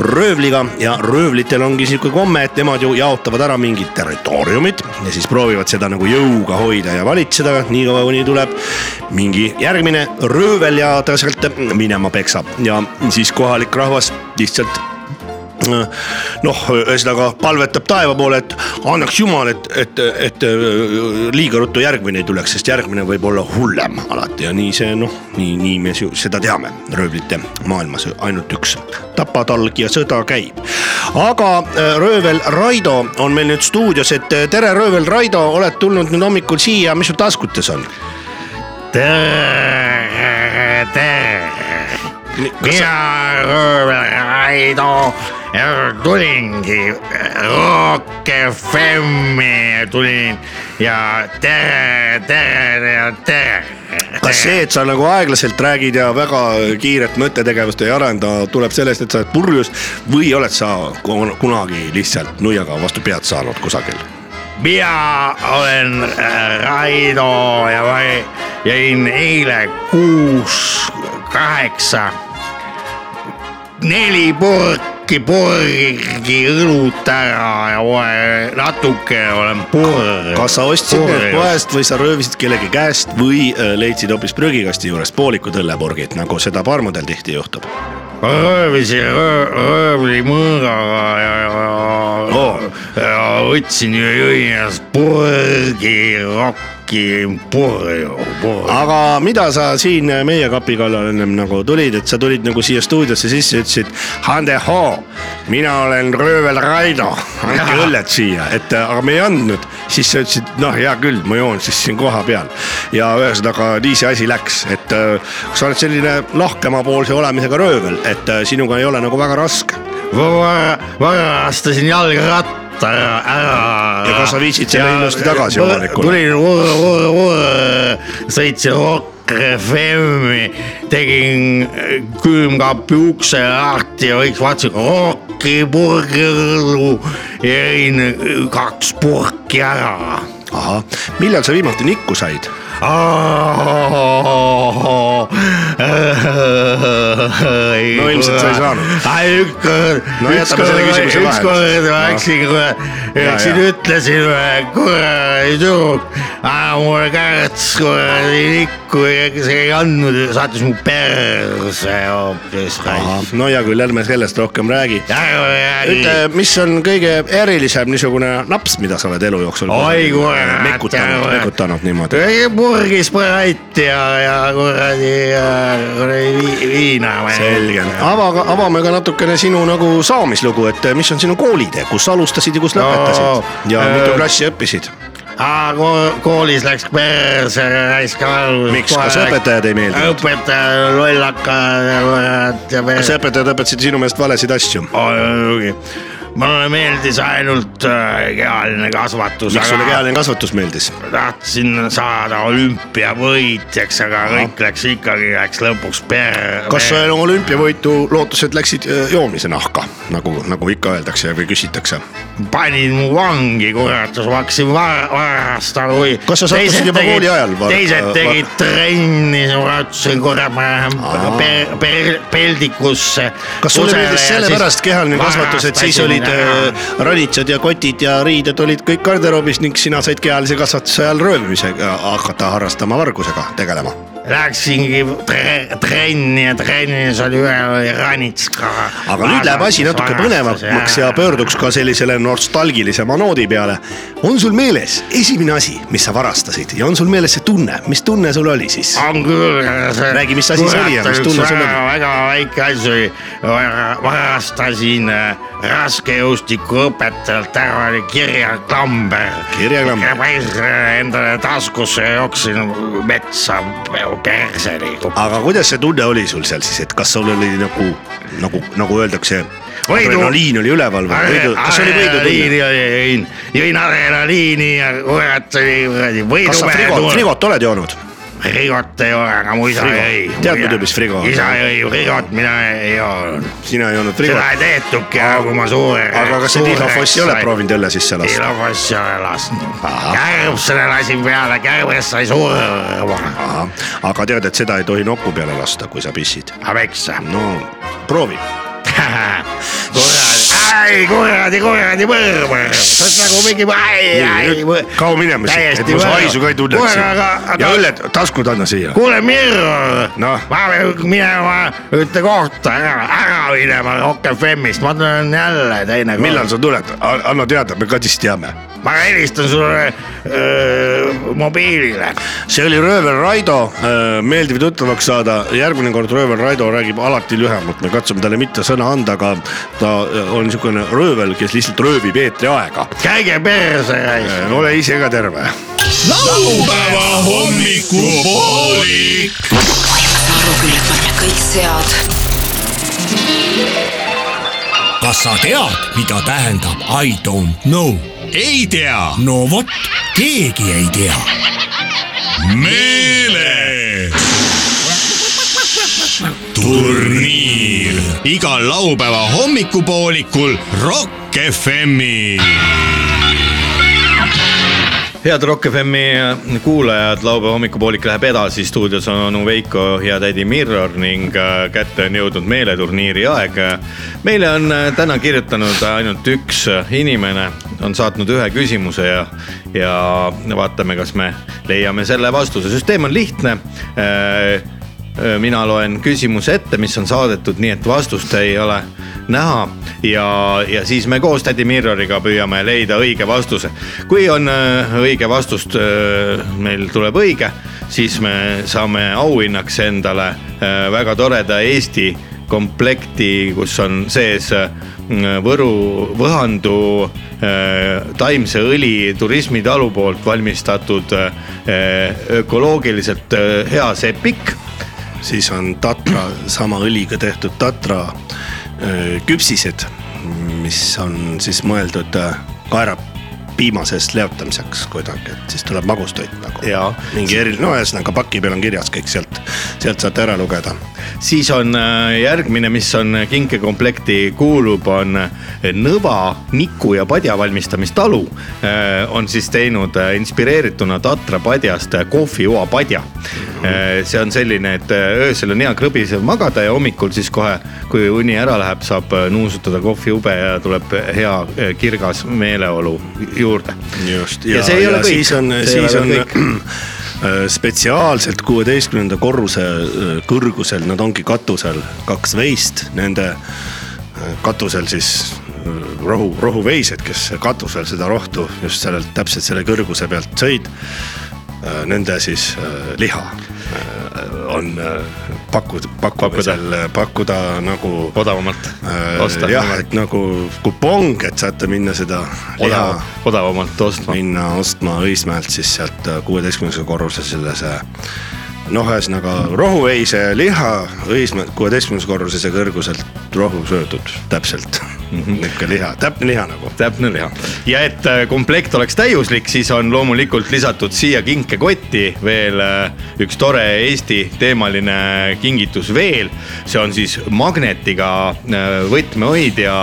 röövliga ja röövlitel ongi sihuke komme, et nemad ju jaotavad ära mingid territooriumid ja siis proovivad seda nagu jõuga hoida ja valitseda, niikaua kuni tuleb mingi järgmine röövel ja ta sealt minema peksab ja siis kohalik rahvas lihtsalt noh, ühesõnaga palvetab taeva poole, et annaks jumal, et, et, et liiga ruttu järgmine ei tuleks, sest järgmine võib olla hullem alati ja nii see noh, nii, nii me seda teame, röövlite maailmas ainult üks tapatalg ja sõda käib. aga äh, röövel Raido on meil nüüd stuudios, et äh, tere, röövel Raido, oled tulnud nüüd hommikul siia, mis sul taskutes on? tere, tere. mina, röövel Raido, tulingi Rock FM-i tulin ja tere, tere ja tere. kas see, et sa nagu aeglaselt räägid ja väga kiiret mõttetegevust ei arenda, tuleb sellest, et sa oled purjus või oled sa kun- kunagi lihtsalt nuiaga vastu pead saanud kusagil? mina olen äh, Raido ja ma jõin eile kuus, kaheksa, neli purki, purgi õlut ära ja kohe natuke olen purr. kas sa ostsid need poest või sa röövisid kellegi käest või äh, leidsid hoopis prügikasti juurest poolikud õllepurgid, nagu seda parmudel tihti juhtub? röövisin röö, röövlimõõgaga ja, ja Oo. ja võtsin ja jõin ennast purgi rokki purju, purju. aga mida sa siin meie kapi kallal ennem nagu tulid, et sa tulid nagu siia stuudiosse sisse, ütlesid. Hande hoo, mina olen röövel Raido, andke õlled siia, et äh, aga me ei andnud. siis sa ütlesid, noh, hea küll, ma joon siis siin kohapeal. ja ühesõnaga nii see asi läks, et äh, sa oled selline lahkemapoolse olemisega röövel, et äh, sinuga ei ole nagu väga raske. varastasin jalgratta ära, ära. Ja kas sa viisid selle ilusti tagasi omanikule? tulin vurr, vurr, vurr, sõitsin Rock FM-i, tegin äh, külmkapi ukse lahti ja kõik vaatasin Rocki purgiõlu ja jõin äh, kaks purki ära ahah, millal sa viimati nikku said? no ilmselt sa ei saanud. No jätame selle küsimuse vahele. ükskord ma läksin, läksin ja. ütlesin kuradi tüdruk, mulle kärts kuradi nikku ja see ei andnud, saatis mu perse hoopis. no hea küll, ärme sellest rohkem räägi. ütle, mis on kõige erilisem niisugune naps, mida sa oled elu jooksul oi kurat. mekutanud, mekutanud niimoodi? purgis Sprite ja, ja kuradi, vi- viina selge, ava, avame ka natukene sinu nagu saamislugu, et eh, mis on sinu koolitee, kus alustasid ja kus lõpetasid ja äh, mitu klassi õppisid? koolis läks perse, raisk alus. Miks? Kas õpetajad ei meeldinud? õpetaja lollaka kas õpetajad õpetasid sinu meelest valesid asju? muidugi, mulle meeldis ainult äh, kehaline kasvatus. miks sulle kehaline kasvatus meeldis? tahtsin saada olümpiavõitjaks, aga kõik läks ikkagi, läks lõpuks per-. kas sa olümpiavõitu lootused läksid eh, joomise nahka, nagu, nagu ikka öeldakse või küsitakse? panid mu vangi, kurat, ma hakkasin var- varastama või. Kas sa sattusid juba kooli ajal teised va- tegid trenni, ma ütlesin, kurat, ma lähen per-, per-, peldikusse. kas sulle meeldis sellepärast kehaline kasvatus, et siis olid äh, ranitsad ja kotid ja riided olid kõik garderoobis ning sina said kehalise kasvatuse ajal röövimisega hakata harrastama, vargusega tegelema? Läksingi tre trenni ja trennis oli ühel oli ranits ka. aga nüüd läheb asi natuke põnevamaks ja pöörduks ka sellisele nostalgilisema noodi peale. on sul meeles esimene asi, mis sa varastasid ja on sul meeles see tunne, mis tunne sul oli siis? on küll. Räägi, mis asi see oli ja mis tunne sul oli? väga väike asi oli, varastasin äh, raskejõustiku õpetajalt, ära oli kirjaklamber. Kirjaklamber. endale taskusse jooksin metsa perseni. aga kuidas see tunne oli sul seal siis, et kas sul oli nagu, nagu, nagu öeldakse, Võidu- adrenaliin oli üleval või võidu, kas oli võidutunne? jõin, jõin adrenaliini ja kurat kuradi kas sa frigot, frigot oled joonud? Frigot ei ole, aga mu isa Frigo. jõi. Tead muidu, mis frigo on? isa jõi frigot, mina ei joonud. sina ei joonud seda frigot? ei tehtudki, kui ma suur. aga kas sa Tihlofossi oled? proovinud õlle sisse lasta? Tihlofossi olen lasknud. Ahah. kärbsele lasin peale, kärbes sai surma. aga tead, et seda ei tohi noku peale lasta, kui sa pissid. aga miks? no proovi. kuradi, ai kuradi, kuradi mõrmõr. see on nagu mingi, ai, ai. kao minema siit, et ma su haisu ka ei tunneks. ja õlled, taskud anna siia. kuule, Mirror Noh. ma pean minema ühte kohta ära, ära minema Rock FM-ist, ma tulen jälle teinekord. millal sa tuled, anna teada, me ka siis teame. ma helistan sulle öö, mobiilile. see oli Röövel Raido, meeldiv tuttavaks saada, järgmine kord Röövel Raido räägib alati lühemalt, me katsume talle mitte sõna anda, aga ta on niisugune röövel, kes lihtsalt röövib eetriaega. käige perse, raisk. ole ise ka terve. laupäeva hommikupoolik. aru küll, et panna kõik sead kas sa tead, mida tähendab I don't know? ei tea, no vot, keegi ei tea. meele. turniir igal laupäeva hommikupoolikul Rock FM-il. head Rock FM-i kuulajad, laupäeva hommikupoolik läheb edasi, stuudios on onu Veiko ja tädi Mirror ning äh, kätte on jõudnud meeleturniiri aeg. meile on äh, täna kirjutanud ainult üks inimene, on saatnud ühe küsimuse ja, ja vaatame, kas me leiame selle vastuse, süsteem on lihtne mina loen küsimuse ette, mis on saadetud nii, et vastust ei ole näha ja, ja siis me koos tädi Mirroriga püüame leida õige vastuse. kui on õige vastust, meil tuleb õige, siis me saame auhinnaks endale väga toreda Eesti komplekti, kus on sees Võru, Võhandu taimse õli turismitalu poolt valmistatud ökoloogiliselt hea sepik siis on Tatra, sama õliga tehtud Tatra öö, küpsised, mis on siis mõeldud öö, kaerapiima seest leotamiseks kuidagi, et siis tuleb magustoit nagu. Mingi eri, no ühesõnaga paki peal on kirjas kõik sealt, sealt saate ära lugeda. siis on äh, järgmine, mis on kinkekomplekti kuulub, on äh, Nõva niku ja padja valmistamistalu. on siis teinud äh, inspireerituna Tatra padjast äh, kohvijoa padja. see on selline, et äh, öösel on hea krõbisev magada ja hommikul siis kohe, kui uni ära läheb, saab äh, nuusutada kohvijube ja tuleb hea äh, kirgas meeleolu juurde. just, Ja ja, see ei ja, ole kõik. siis on, siis on äh, spetsiaalselt kuueteistkümnenda korruse äh, kõrgusel, nad ongi katusel kaks veist, nende äh, katusel siis rohu, rohuveised, kes katusel seda rohtu just sellelt täpselt selle kõrguse pealt sõid. Nende siis liha on äh, pakkuda, pakkuda Pakkuda. nagu odavamalt äh, osta. jah, et nagu kupong, et saate minna seda liha odav, odavamalt ostma. minna ostma Õismäelt siis sealt kuueteistkümnendase korrusele see noh, ühesõnaga rohuveise liha Õismäelt kuueteistkümnendase korrusese kõrguselt rohu söödud, täpselt mm -hmm. nihuke liha, täpne liha nagu. täpne liha ja et äh, komplekt oleks täiuslik, siis on loomulikult lisatud siia kinkekotti veel äh, üks tore Eesti teemaline kingitus veel. see on siis magnetiga äh, võtmehoidja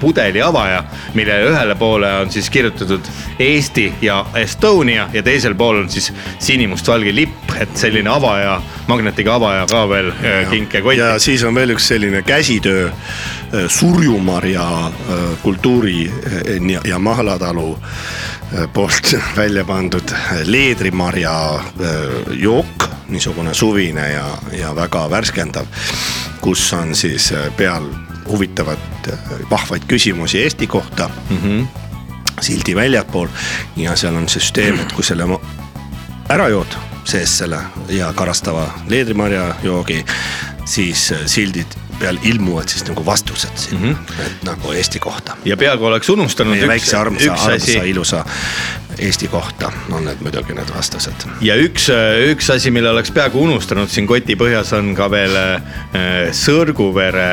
pudeli avaja, mille ühele poole on siis kirjutatud Eesti ja Estonia ja teisel pool on siis sinimustvalge lipp, et selline avaja, magnetiga avaja ka veel äh, kinkekotti. ja siis on veel üks selline käsitöö äh, surjumarja äh, kultuuri ja- ja Mahlatalu poolt välja pandud leedrimarja jook, niisugune suvine ja, ja väga värskendav, kus on siis peal huvitavad äh, vahvaid küsimusi Eesti kohta mm. -hmm. sildi väljapool ja seal on süsteem, et kui selle ära jood sees selle ja karastava leedrimarja joogi, siis äh, sildid peal ilmuvad siis nagu vastused siin mm, -hmm. et nagu Eesti kohta. ja peaaegu oleks unustanud meie üks, väikse armsa, üks asi armsa, ilusa Eesti kohta on need muidugi need vastused. ja üks, üks asi, mille oleks peaaegu unustanud siin koti põhjas on ka veel äh, Sõrguvere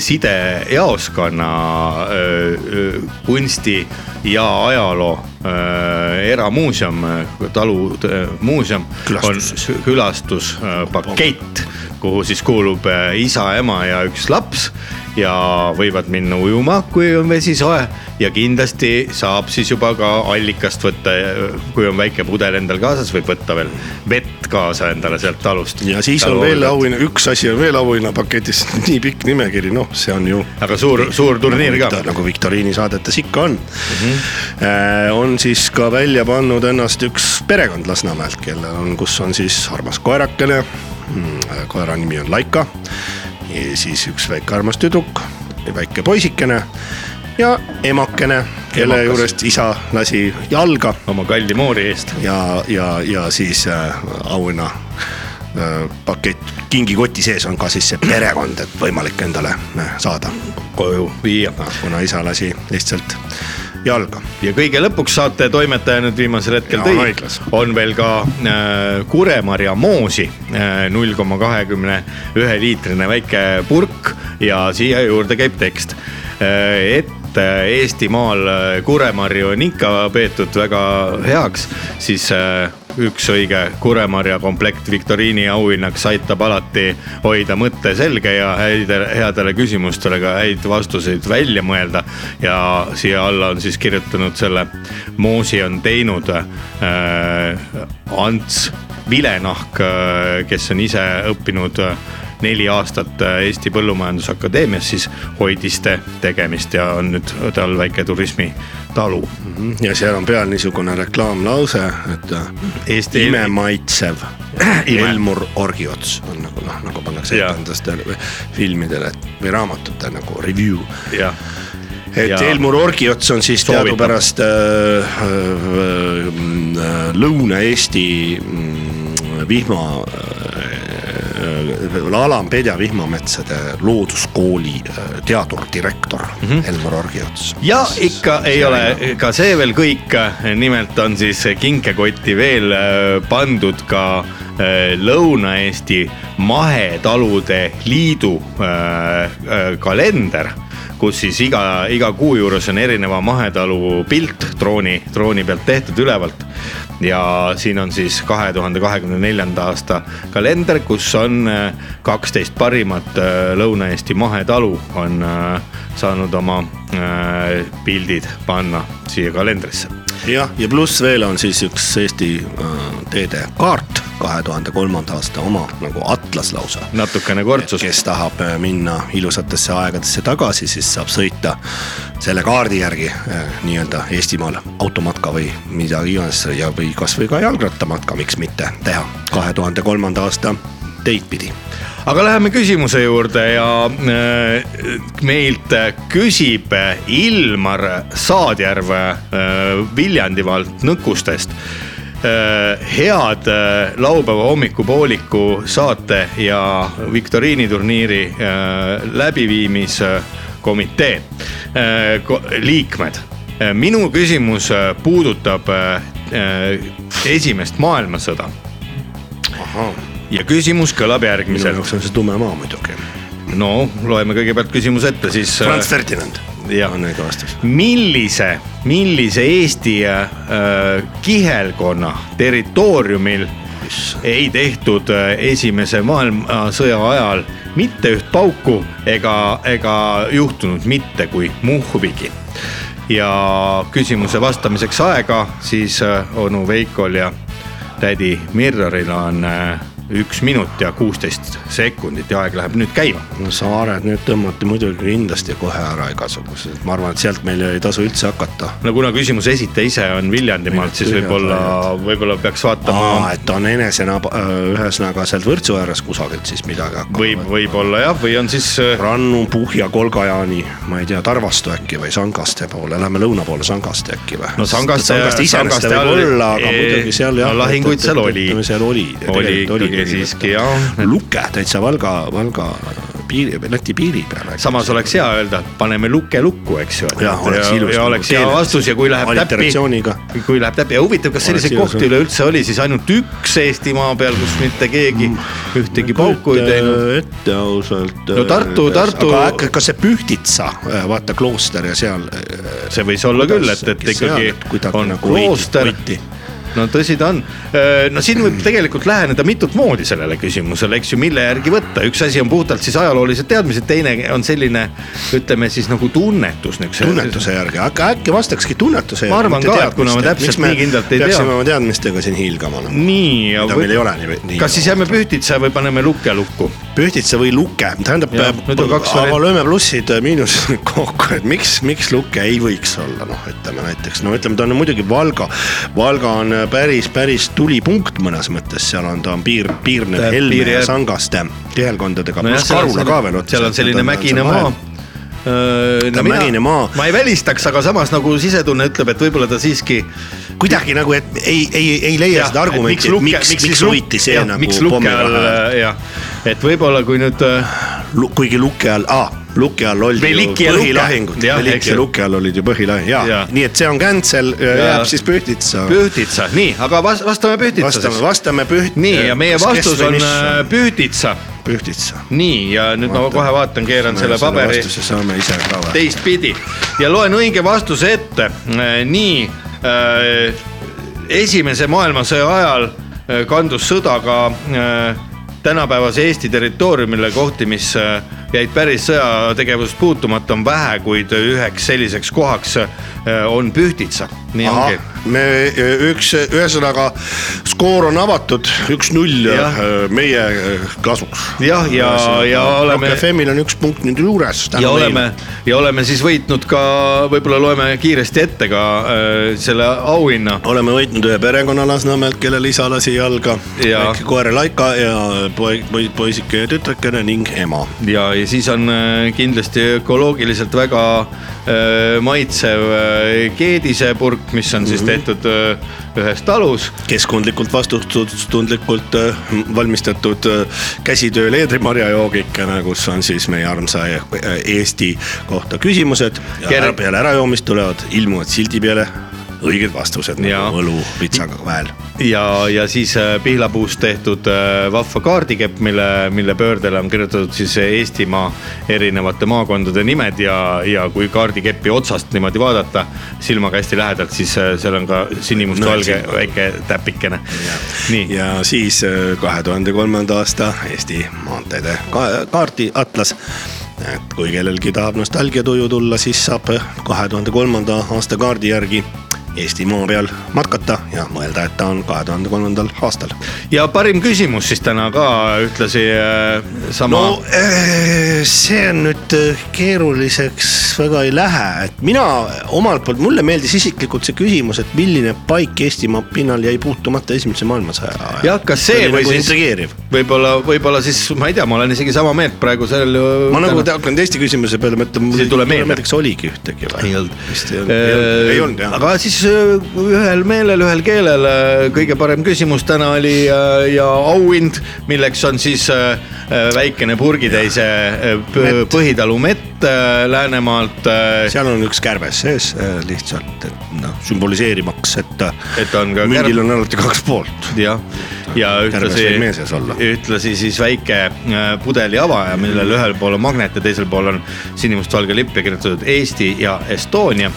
sidejaoskonna äh, kunsti ja ajaloo äh, eramuuseum, talumuuseum. Külastus siis. külastuspakett, kuhu siis kuulub äh, isa, ema ja üks laps ja võivad minna ujuma, kui on vesi soe ja kindlasti saab siis juba ka allikast võtta, kui on väike pudel endal kaasas, võib võtta veel vett kaasa endale sealt talust. ja siis on veel. auhinna, üks asi on veel auhinnapaketis, nii pikk nimekiri, noh, see on ju aga suur, suur turniir ka. nagu, nagu viktoriini saadetes ikka on mm. -hmm. on siis ka välja pannud ennast üks perekond Lasnamäelt, kellel on, kus on siis armas koerakene. koera nimi on Laika. Siis üks väike armas tüdruk, väike poisikene ja emakene, kelle Emakas. juurest isa lasi jalga oma kalli moori eest. ja, ja, ja siis äh, auhinna äh, pakett, kingikoti sees on ka siis see perekond, et võimalik endale äh, saada, koju viia. kuna isa lasi lihtsalt jalga. ja kõige lõpuks saate toimetaja nüüd viimasel hetkel tõi on veel ka äh, kuremarja moosi, null koma kahekümne ühe liitrine väike purk ja siia juurde käib tekst. et äh, Eestimaal äh, kuremarju on ikka peetud väga heaks, siis äh, üks õige kuremarja komplekt viktoriini auhinnaks aitab alati hoida mõtte selge ja häid, headele küsimustele ka häid vastuseid välja mõelda. ja siia alla on siis kirjutanud selle, Moosi on teinud äh, Ants Vilenahk, kes on ise õppinud äh, neli aastat äh, Eesti Põllumajandusakadeemias siis hoidiste tegemist ja on nüüd tal väike turismitalu. ja seal on peal niisugune reklaamlause, et äh, Eesti- imemaitsev Ime. Elmur Orgiots on nagu noh, nagu pannakse etendustele filmidele või raamatute nagu review. Jah, et Ja- Elmur Orgiots on siis teadupärast äh, äh, äh, Lõuna-Eesti mm, vihma äh, Alampedja vihmametsade looduskooli äh, teadurdirektor mm -hmm. Elmar Orgiots. ja ikka ei ole ka see veel kõik, nimelt on siis kinkekotti veel äh, pandud ka äh, Lõuna-Eesti Mahetalude Liidu äh, äh, kalender kus siis iga, iga kuu juures on erineva mahetalu pilt drooni, drooni pealt tehtud ülevalt. Ja siin on siis kahe tuhande kahekümne neljanda aasta kalender, kus on äh, kaksteist parimat äh, Lõuna-Eesti mahetalu on äh, saanud oma pildid panna siia kalendrisse. jah, ja pluss veel on siis üks Eesti äh, teede kaart, kahe tuhande kolmanda aasta oma nagu atlas lausa. natukene kortsus. kes tahab äh, minna ilusatesse aegadesse tagasi, siis saab sõita selle kaardi järgi äh, nii-öelda Eestimaal automatka või midagi iganes ja, või kasvõi ka jalgrattamatka, miks mitte teha kahe tuhande kolmanda aasta teid pidi aga läheme küsimuse juurde ja äh, meilt küsib Ilmar Saadjärv äh, Viljandimaalt Nõkustest. head äh, laupäeva hommikupooliku saate ja viktoriiniturniiri läbiviimiskomitee ko- liikmed. minu küsimus puudutab esimest maailmasõda ja küsimus kõlab minu järgmiselt. jaoks on see tume maa muidugi. no loeme kõigepealt küsimuse ette, siis. Franz Ferdinand jah. on õige vastus. millise, millise Eesti äh, kihelkonna territooriumil ei tehtud äh, esimese maailmasõja ajal mitte üht pauku ega, ega juhtunud mitte kui muhvigi. ja küsimuse vastamiseks aega siis äh, onu Veikol ja tädi Mirroril on äh, üks minut ja kuusteist sekundit ja aeg läheb nüüd käima. no saared nüüd tõmmati muidugi kindlasti kohe ära igasugused, ma arvan, et sealt meil ei tasu üldse hakata. no kuna küsimuse esitaja ise on Viljandimaalt, siis võib-olla, võib-olla peaks vaatama aa, et on enesena, ühesõnaga sealt Võrtsu ääres kusagilt siis midagi hakkab. võib, võib-olla jah, või on siis äh, Rannu, Puhja, Kolgajaani, ma ei tea, Tarvastu äkki või Sangaste poole, lähme lõuna poole Sangaste äkki või? no Sangaste, Sangaste iseenesest Sangaste võib olla, aga muidugi seal jah. no lahinguid seal oli, seal oli. oli ikkagi siiski jah. Luke täitsa Valga, Valga piiri, Läti piiri peal. samas oleks hea öelda, et paneme luke lukku, eks ju. Jah, oleks ilus ja nagu oleks hea vastus ja kui läheb täppi kui läheb täppi ja huvitav, kas selliseid kohti üleüldse oli siis ainult üks Eestimaa peal, kus mitte keegi ühtegi pauku ei teinud. ette ausalt. No Tartu- Tartu- aga äkki, kas see Pühtitsa, vaata klooster ja seal. see võis olla küll, et, et ikkagi on klooster no tõsi ta on, no siin võib tegelikult läheneda mitut moodi sellele küsimusele, eks ju, mille järgi võtta, üks asi on puhtalt siis ajaloolised teadmised, teine on selline, ütleme siis nagu tunnetus. tunnetuse järgi, aga äkki vastakski tunnetuse järgi. Ma arvan ka, et kuna ma täpselt nii kindlalt ei tea. peaksime oma teadmistega siin hiilgama. nii, Mida meil ei ole nii- nii- kas siis jääme Pühtitsa või paneme Lukke lukku? Pühtitsa või Luke, tähendab, kaks aga lööme plussid, miinused kokku, et miks, miks Luke ei võiks olla, noh, ütleme näiteks, no ütleme, ta on muidugi Valga. Valga on päris, päris tulipunkt mõnes mõttes, seal on, ta on piir, piirneb Helme piiri ja Sangaste keelkondadega, nojah, pluss Karula ka veel otsa. seal on selline mägine maa. Mägine maa. ma ei välistaks, aga samas nagu sisetunne ütleb, et võib-olla ta siiski. kuidagi nagu, et ei, ei, ei leia seda argumenti, et miks, miks hoiti see jah, nagu miks pommi all jah, et võib-olla kui nüüd äh, kuigi luke all ah,, luke all oldi Veliki ju põhilahingud, Veliki ja luke all olid ju põhilahing ja, Jaa. ja., nii et see on cancel, jääb siis Pühtitsa. Pühtitsa, nii, aga vas- vastame Pühtitsa vastame, siis. vastame Püht-. nii ja meie vastus on äh, Pühtitsa, Pühtitsa. nii ja nüüd ma kohe vaatan, keeran selle paberi saame ise ka või? teistpidi ja loen õige vastuse ette. nii äh, esimese maailmasõja ajal äh, kandus sõda ka äh, tänapäevase Eesti territooriumile kohti, mis äh, jäid päris sõjategevusest puutumata, on vähe, kuid üheks selliseks kohaks äh, on Pühtitsa, nii ahah ongi., me üks, ühesõnaga skoor on avatud, üks-null Jah. meie äh, kasuks. Jah, ja- ja oleme- Rock FM-il on üks punkt nüüd juures. ja oleme, ja oleme siis võitnud ka, võib-olla loeme kiiresti ette ka äh, selle auhinna. oleme võitnud ühe perekonna Lasnamäelt, kellel isa lasi jalga, Ja- väike koer Laika ja poi-, poisike ja tütrekene ning ema. ja, ja siis on äh, kindlasti ökoloogiliselt väga äh, maitsev äh, keedisepurk, mis on siis tehtud äh, ühes talus. keskkondlikult vastutustundlikult valmistatud käsitöö leedrimarjajoogikene, kus on siis meie armsa Eesti kohta küsimused. Ja peale ärajoomist tulevad, ilmuvad sildi peale õiged vastused Ja. nagu õlu pitsaga vahel. ja, ja siis äh, pihlapuust tehtud äh, vahva kaardikepp, mille, mille pöördele on kirjutatud siis Eestimaa erinevate maakondade nimed ja, ja kui kaardikeppi otsast niimoodi vaadata silmaga hästi lähedalt, siis äh, seal on ka sinimustvalge Näed, väike täpikene. nii, ja siis kahe tuhande kolmanda aasta Eesti maanteede ka kaardiatlas. et kui kellelgi tahab nostalgiatuju tulla, siis saab kahe tuhande kolmanda aasta kaardi järgi Eesti maa peal matkata ja mõelda, et ta on kahe tuhande kolmandal aastal. ja parim küsimus siis täna ka ühtlasi äh, sama no äh, see on nüüd äh, keeruliseks väga ei lähe, et mina omalt poolt, mulle meeldis isiklikult see küsimus, et milline paik Eestimaa pinnal jäi puutumata esimese maailmasõja ajal. jah, kas see või nagu siis võib-olla, võib-olla siis ma ei tea, ma olen isegi sama meelt praegu sellel ma nagu te- hakkan teiste küsimuse peale mõtlema, Siis ei tule meelde. oligi ühtegi või? ei olnud ei olnud, jah. aga siis ühel meelel, ühel keelel. kõige parem küsimus täna oli äh, ja auhind, milleks on siis äh, äh, väikene purgitäise äh, Põhitalu mett äh, Läänemaalt. seal on üks kärbes sees äh, lihtsalt, et noh sümboliseerimaks, et, Et on ka mündil kärb- on alati kaks poolt. jah, ja ühtlasi ühtlasi siis väike äh, pudeli avaja, millel ühel pool on magnet ja teisel pool on sinimustvalge lipp ja kirjutatud Eesti ja Estonia.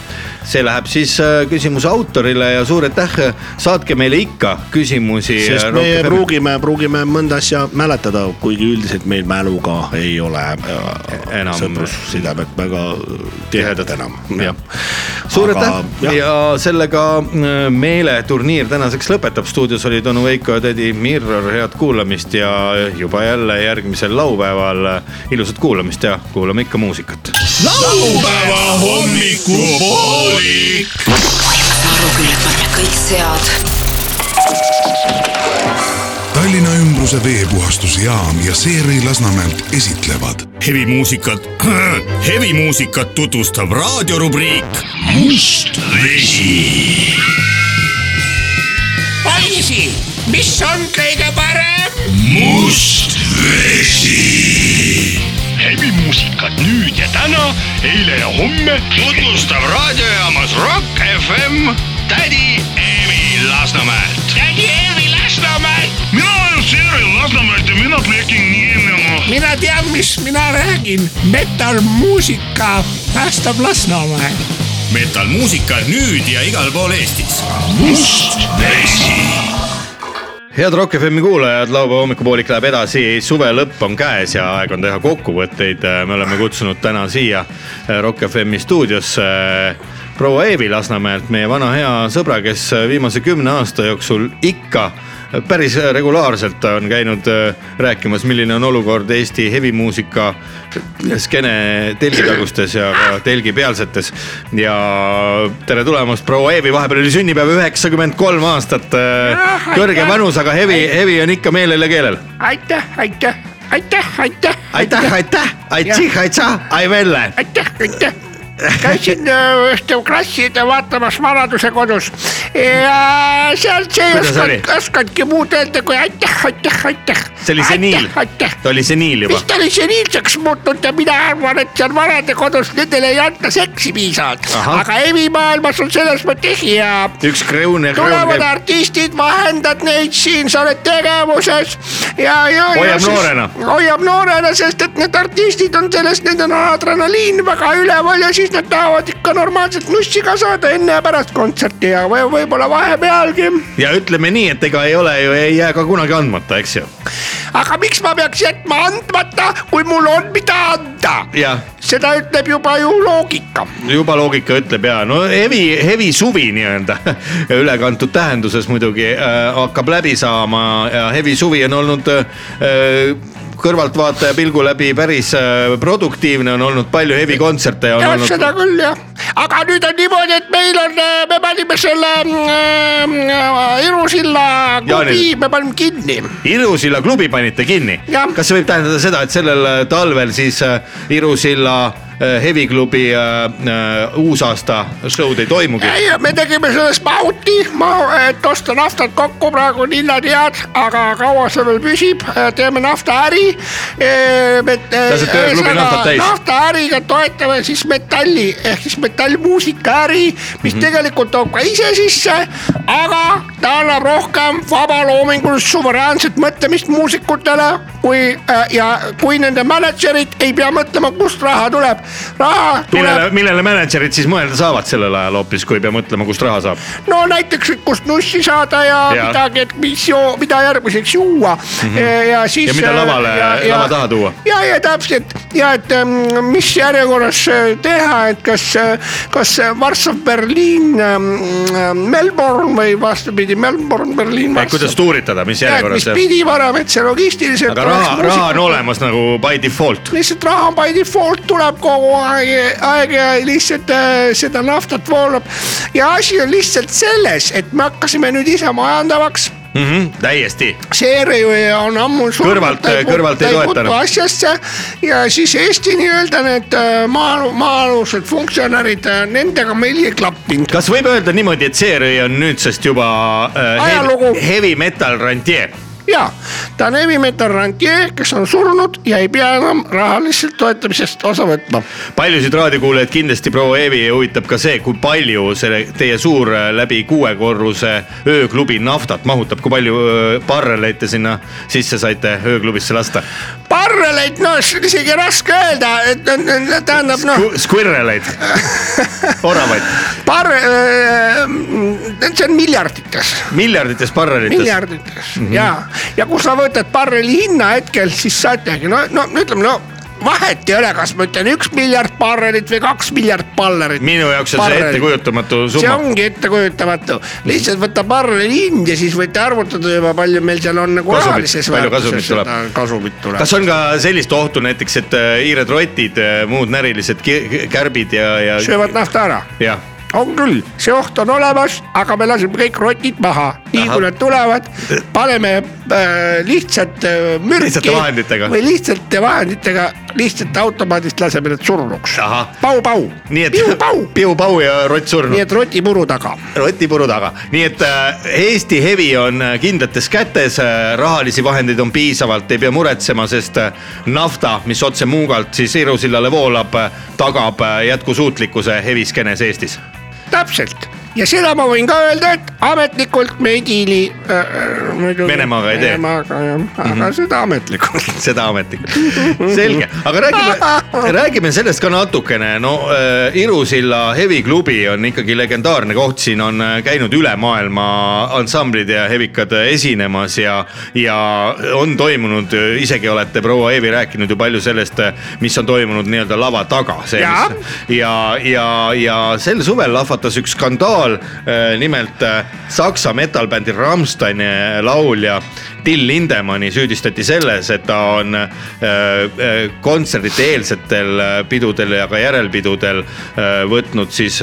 see läheb siis äh, küsimuse autorile ja suur aitäh, saatke meile ikka küsimusi. sest me pruugime, pruugime mõnda asja mäletada, kuigi üldiselt meil mäluga ei ole äh, Enam- sõprussidemed väga tihedad enam. suur aitäh ja sellega äh, meeleturniir tänaseks lõpetab, stuudios olid onu Veiko ja tädi Mirror, head kuulamist ja juba jälle järgmisel laupäeval ilusat kuulamist ja kuulame ikka muusikat. laupäeva hommikupoolik. Panna kõik sead Tallinna ümbruse veepuhastusjaam ja Seeri Lasnamäelt esitlevad hevimuusikat, hevimuusikat tutvustab raadiorubriik Must vesi. poisi, mis on kõige parem? must vesi. hevimuusikat nüüd ja täna, eile ja homme tutvustab raadiojaamas Rock FM tädi Eevi Lasnamäelt. tädi Eevi Lasnamäelt, mina olen Seeri Lasnamäelt ja mina räägin nii nagu. mina tean, mis mina räägin. metallmuusika päästab Lasnamäe. metallmuusika nüüd ja igal pool Eestis. must vesi. head Rock FM-i kuulajad, laupäeva hommikupoolik läheb edasi, suve lõpp on käes ja aeg on teha kokkuvõtteid. me oleme kutsunud täna siia Rock FM-i stuudiosse proua Eevi Lasnamäelt, meie vana hea sõbra, kes viimase kümne aasta jooksul ikka päris regulaarselt on käinud äh, rääkimas, milline on olukord Eesti hevimuusika skeene telgitagustes ja ka telgipealsetes. ja tere tulemast, proua Eevi, vahepeal oli sünnipäev üheksakümmend kolm aastat. kõrge vanus, aga hevi, hevi on ikka meelel ja keelel. aitäh, aitäh, aitäh, aitäh. aitäh, aitäh, aitäh, aitäh, ai velle. aitäh, aitäh. Käisin äh, ühte klassi vaatamas Vanaduse kodus ja sealt see ei osanud, osanudki muud öelda kui aitäh, aitäh, aitäh. see oli seniil, ta oli seniil juba vist oli seniilseks muutunud ja mina arvan, et seal vanade kodus nendele ei anta seksi piisavalt. Aga hevimaailmas on selles mõttes hea. üks kreun ja kreun tulevad käib, artistid, vahendad neid siin, sa oled tegevuses ja, ja. Hoiab noorena. hoiab noorena, sest et need artistid on sellest, nendel on adrenaliin väga üleval ja siis nad tahavad ikka normaalselt nussi ka saada enne ja pärast kontserti ja või võib-olla vahepealgi. ja ütleme nii, et ega ei ole ju, ei jää ka kunagi andmata, eks ju. aga miks ma peaks jätma andmata, kui mul on mida anda? seda ütleb juba ju loogika. juba loogika ütleb ja no hevi, hevi suvi nii-öelda ülekantud tähenduses muidugi äh, hakkab läbi saama ja hevi suvi on olnud äh, kõrvaltvaataja pilgu läbi päris äh, produktiivne, on olnud palju hevi kontserte ja on jah, olnud. seda küll jah, aga nüüd on niimoodi, et meil on, me panime selle äh, Irusilla klubi me panime kinni. Irusilla klubi panite kinni? Kas see võib tähendada seda, et sellel äh, talvel siis äh, Irusilla äh, heviklubi äh, äh, uusaasta show'd ei toimugi? ei, me tegime sellest mahuti, et osta naftat kokku, praegu on hinnad head, aga kaua see veel püsib, teeme naftaäri. Klubi täis. naftaäriga toetame siis metalli ehk siis metallmuusikaäri, mis mm -hmm. tegelikult toob ka ise sisse, aga ta annab rohkem vabaloomingulist suveräänset mõtlemist muusikutele, kui ja kui nende mänedžerid ei pea mõtlema, kust raha tuleb. Raha tuleb millele, millele mänedžerid siis mõelda saavad sellel ajal hoopis, kui ei pea mõtlema, kust raha saab? no näiteks, et kust nussi saada ja, Ja. midagi, et mis joo, mida järgmiseks juua mm. -hmm. ja siis. Ja mida lavale- lava taha tuua. ja, ja täpselt ja et ähm, mis järjekorras äh, teha, et kas, kas Varssav, Berliin, Melbourne või vastupidi, Melbourne, Berliin. kuidas tuuritada, mis järjekorras mis? pidi varem, et see logistiliselt. aga raha, raha on. olemas nagu by default. lihtsalt raha by default tuleb kogu aeg, aeg ja lihtsalt äh, seda naftat voolab. ja asi on lihtsalt selles, et me hakkasime nüüd ise majandavaks mm. -hmm, täiesti, seerööja on ammu Kõrvalt- kõrvalt ei ta toetanud. asjasse ja siis Eesti nii-öelda need äh, maa, maa-alused funktsionärid, nendega meil ei klappinud. kas võib öelda niimoodi, et Seerõi on nüüdsest juba äh, Ajalugu. heavy, heavy metal rantjee? Ja ta on Evi Metal Rantjee, kes on surnud ja ei pea enam rahalisest toetamisest osa võtma. paljusid raadiokuulajaid kindlasti proua Eevi huvitab ka see, kui palju selle teie suur äh, läbi kuuekorruse ööklubi naftat mahutab, kui palju äh, barreleid te sinna sisse saite ööklubisse lasta? parreleid, no isegi raske öelda, et tähendab noh, Squirreleid, oravaid, parre, see on miljardites miljardites barrelites. miljardites mm -hmm. ja, ja kui sa võtad barreli hinna hetkel, siis saategi no, no ütleme no vahet ei ole, kas ma ütlen üks miljard barrelit või kaks miljard ballerit. minu jaoks on see ettekujutamatu see summa. ongi ettekujutamatu, lihtsalt võta barreli hind ja siis võite arvutada juba palju meil seal on nagu rahalises väärtuses seda kasumit tuleb. kas on ka sellist ohtu näiteks, et äh, hiired rotid, muud närilised kärbid ja, ja, söövad nafta ära? Jah, on küll, see oht on olemas, aga me laseme kõik rotid maha, nii kui nad tulevad, paneme äh, lihtsalt äh, mürki. Lihtsate vahenditega. või lihtsate vahenditega, lihtsalt automaadist laseme need surnuks pau-pau, nii et piu-pau, piu-pau ja rott surnud nii. et rotipuru taga. rotipuru taga, nii et äh, Eesti Hevi on kindlates kätes, rahalisi vahendeid on piisavalt, ei pea muretsema, sest nafta, mis otse Muugalt siis Iru-Sillale voolab, tagab jätkusuutlikkuse heviskeenes Eestis. täpselt ja seda ma võin ka öelda, et ametlikult me ei diili äh, muidugi Venemaaga ei tee. Venemaaga jah, aga mm -hmm. seda ametlikult. seda ametlikult, selge, aga räägime, räägime sellest ka natukene, no äh, Iru-Silla heviklubi on ikkagi legendaarne koht, siin on äh, käinud üle maailma ansamblid ja hevikad äh, esinemas ja, ja on toimunud, isegi olete proua Eevi rääkinud ju palju sellest, mis on toimunud nii-öelda lava taga. Jaa. ja, ja, ja sel suvel lahvatas üks skandaal, nimelt äh, Saksa metal-bändi Rammsteini laulja Till Lindemanni süüdistati selles, et ta on äh, äh, kontserdite eelsetel äh, pidudel ja ka järelpidudel võtnud siis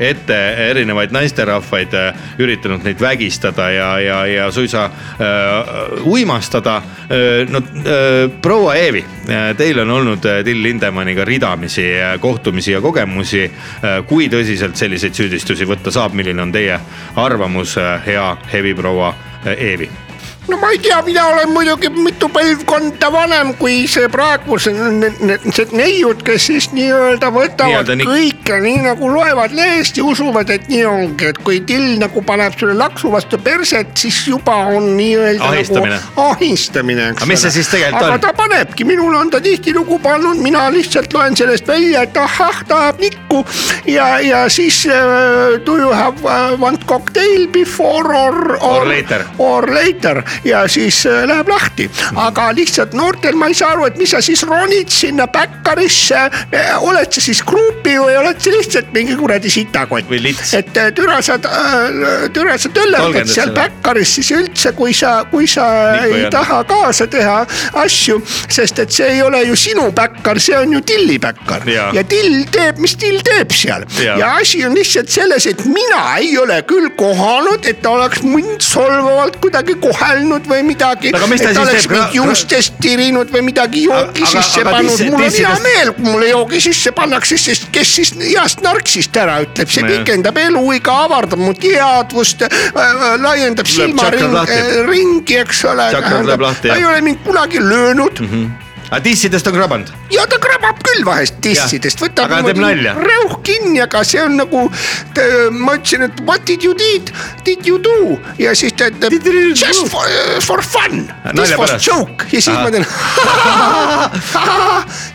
ette erinevaid naisterahvaid, üritanud neid vägistada ja, ja, ja suisa uimastada. no proua Eevi, teil on olnud Till Lindemanniga ridamisi kohtumisi ja kogemusi. kui tõsiselt selliseid süüdistusi võtta saab, milline on teie arvamus, hea heviproua Eevi? No ma ei tea, mina olen muidugi mitu põlvkonda vanem kui see praeguse, need neiud, kes siis nii-öelda võtavad nii- kõike nii nagu loevad lehest ja usuvad, et nii ongi, et kui till nagu paneb sulle laksu vastu perset, siis juba on nii-öelda Ahistamine. nagu ahistamine, eks Aga mis see siis tegelikult aga on? ta panebki, minul on ta tihtilugu pannud, mina lihtsalt loen sellest välja, et ahah, tahab nikku ja, ja siis uh, do you have one cocktail before or, Or later. or later ja siis äh, läheb lahti, aga lihtsalt noortel ma ei saa aru, et mis sa siis ronid sinna päkkarisse. oled sa siis gruupi või oled sa lihtsalt mingi kuradi sitakott et äh, türa sa, türa sa töllerdad seal päkkaris siis üldse, kui sa, kui sa Nikku ei anna. taha kaasa teha asju, sest et see ei ole ju sinu päkkar, see on ju tilli päkkar Jaa. ja till teeb, mis till teeb seal Jaa. ja asi on lihtsalt selles, et mina ei ole küll kohanud, et ta oleks mind solvavalt kuidagi kohelnud või midagi. Et oleks mind juustest tirinud või midagi joogi Aga- sisse aga pannud, mul on hea meel, kui mulle joogi sisse pannakse, sest kes siis heast narksist ära ütleb, see pikendab eluiga, avardab mu teadvust äh,, laiendab tšakrad lahti. silmaringi, ringi, eks ole. Ei ole mind kunagi löönud mm. -hmm aga dissidest on krabanud? ja ta krabab küll vahest dissidest, võtab nalja. rõuh kinni, aga see on nagu, ma ütlesin, et what did you did, did you do ja siis ta ütleb just for, for fun, this Nalja was pärast. joke ja siis Ahah. ma teen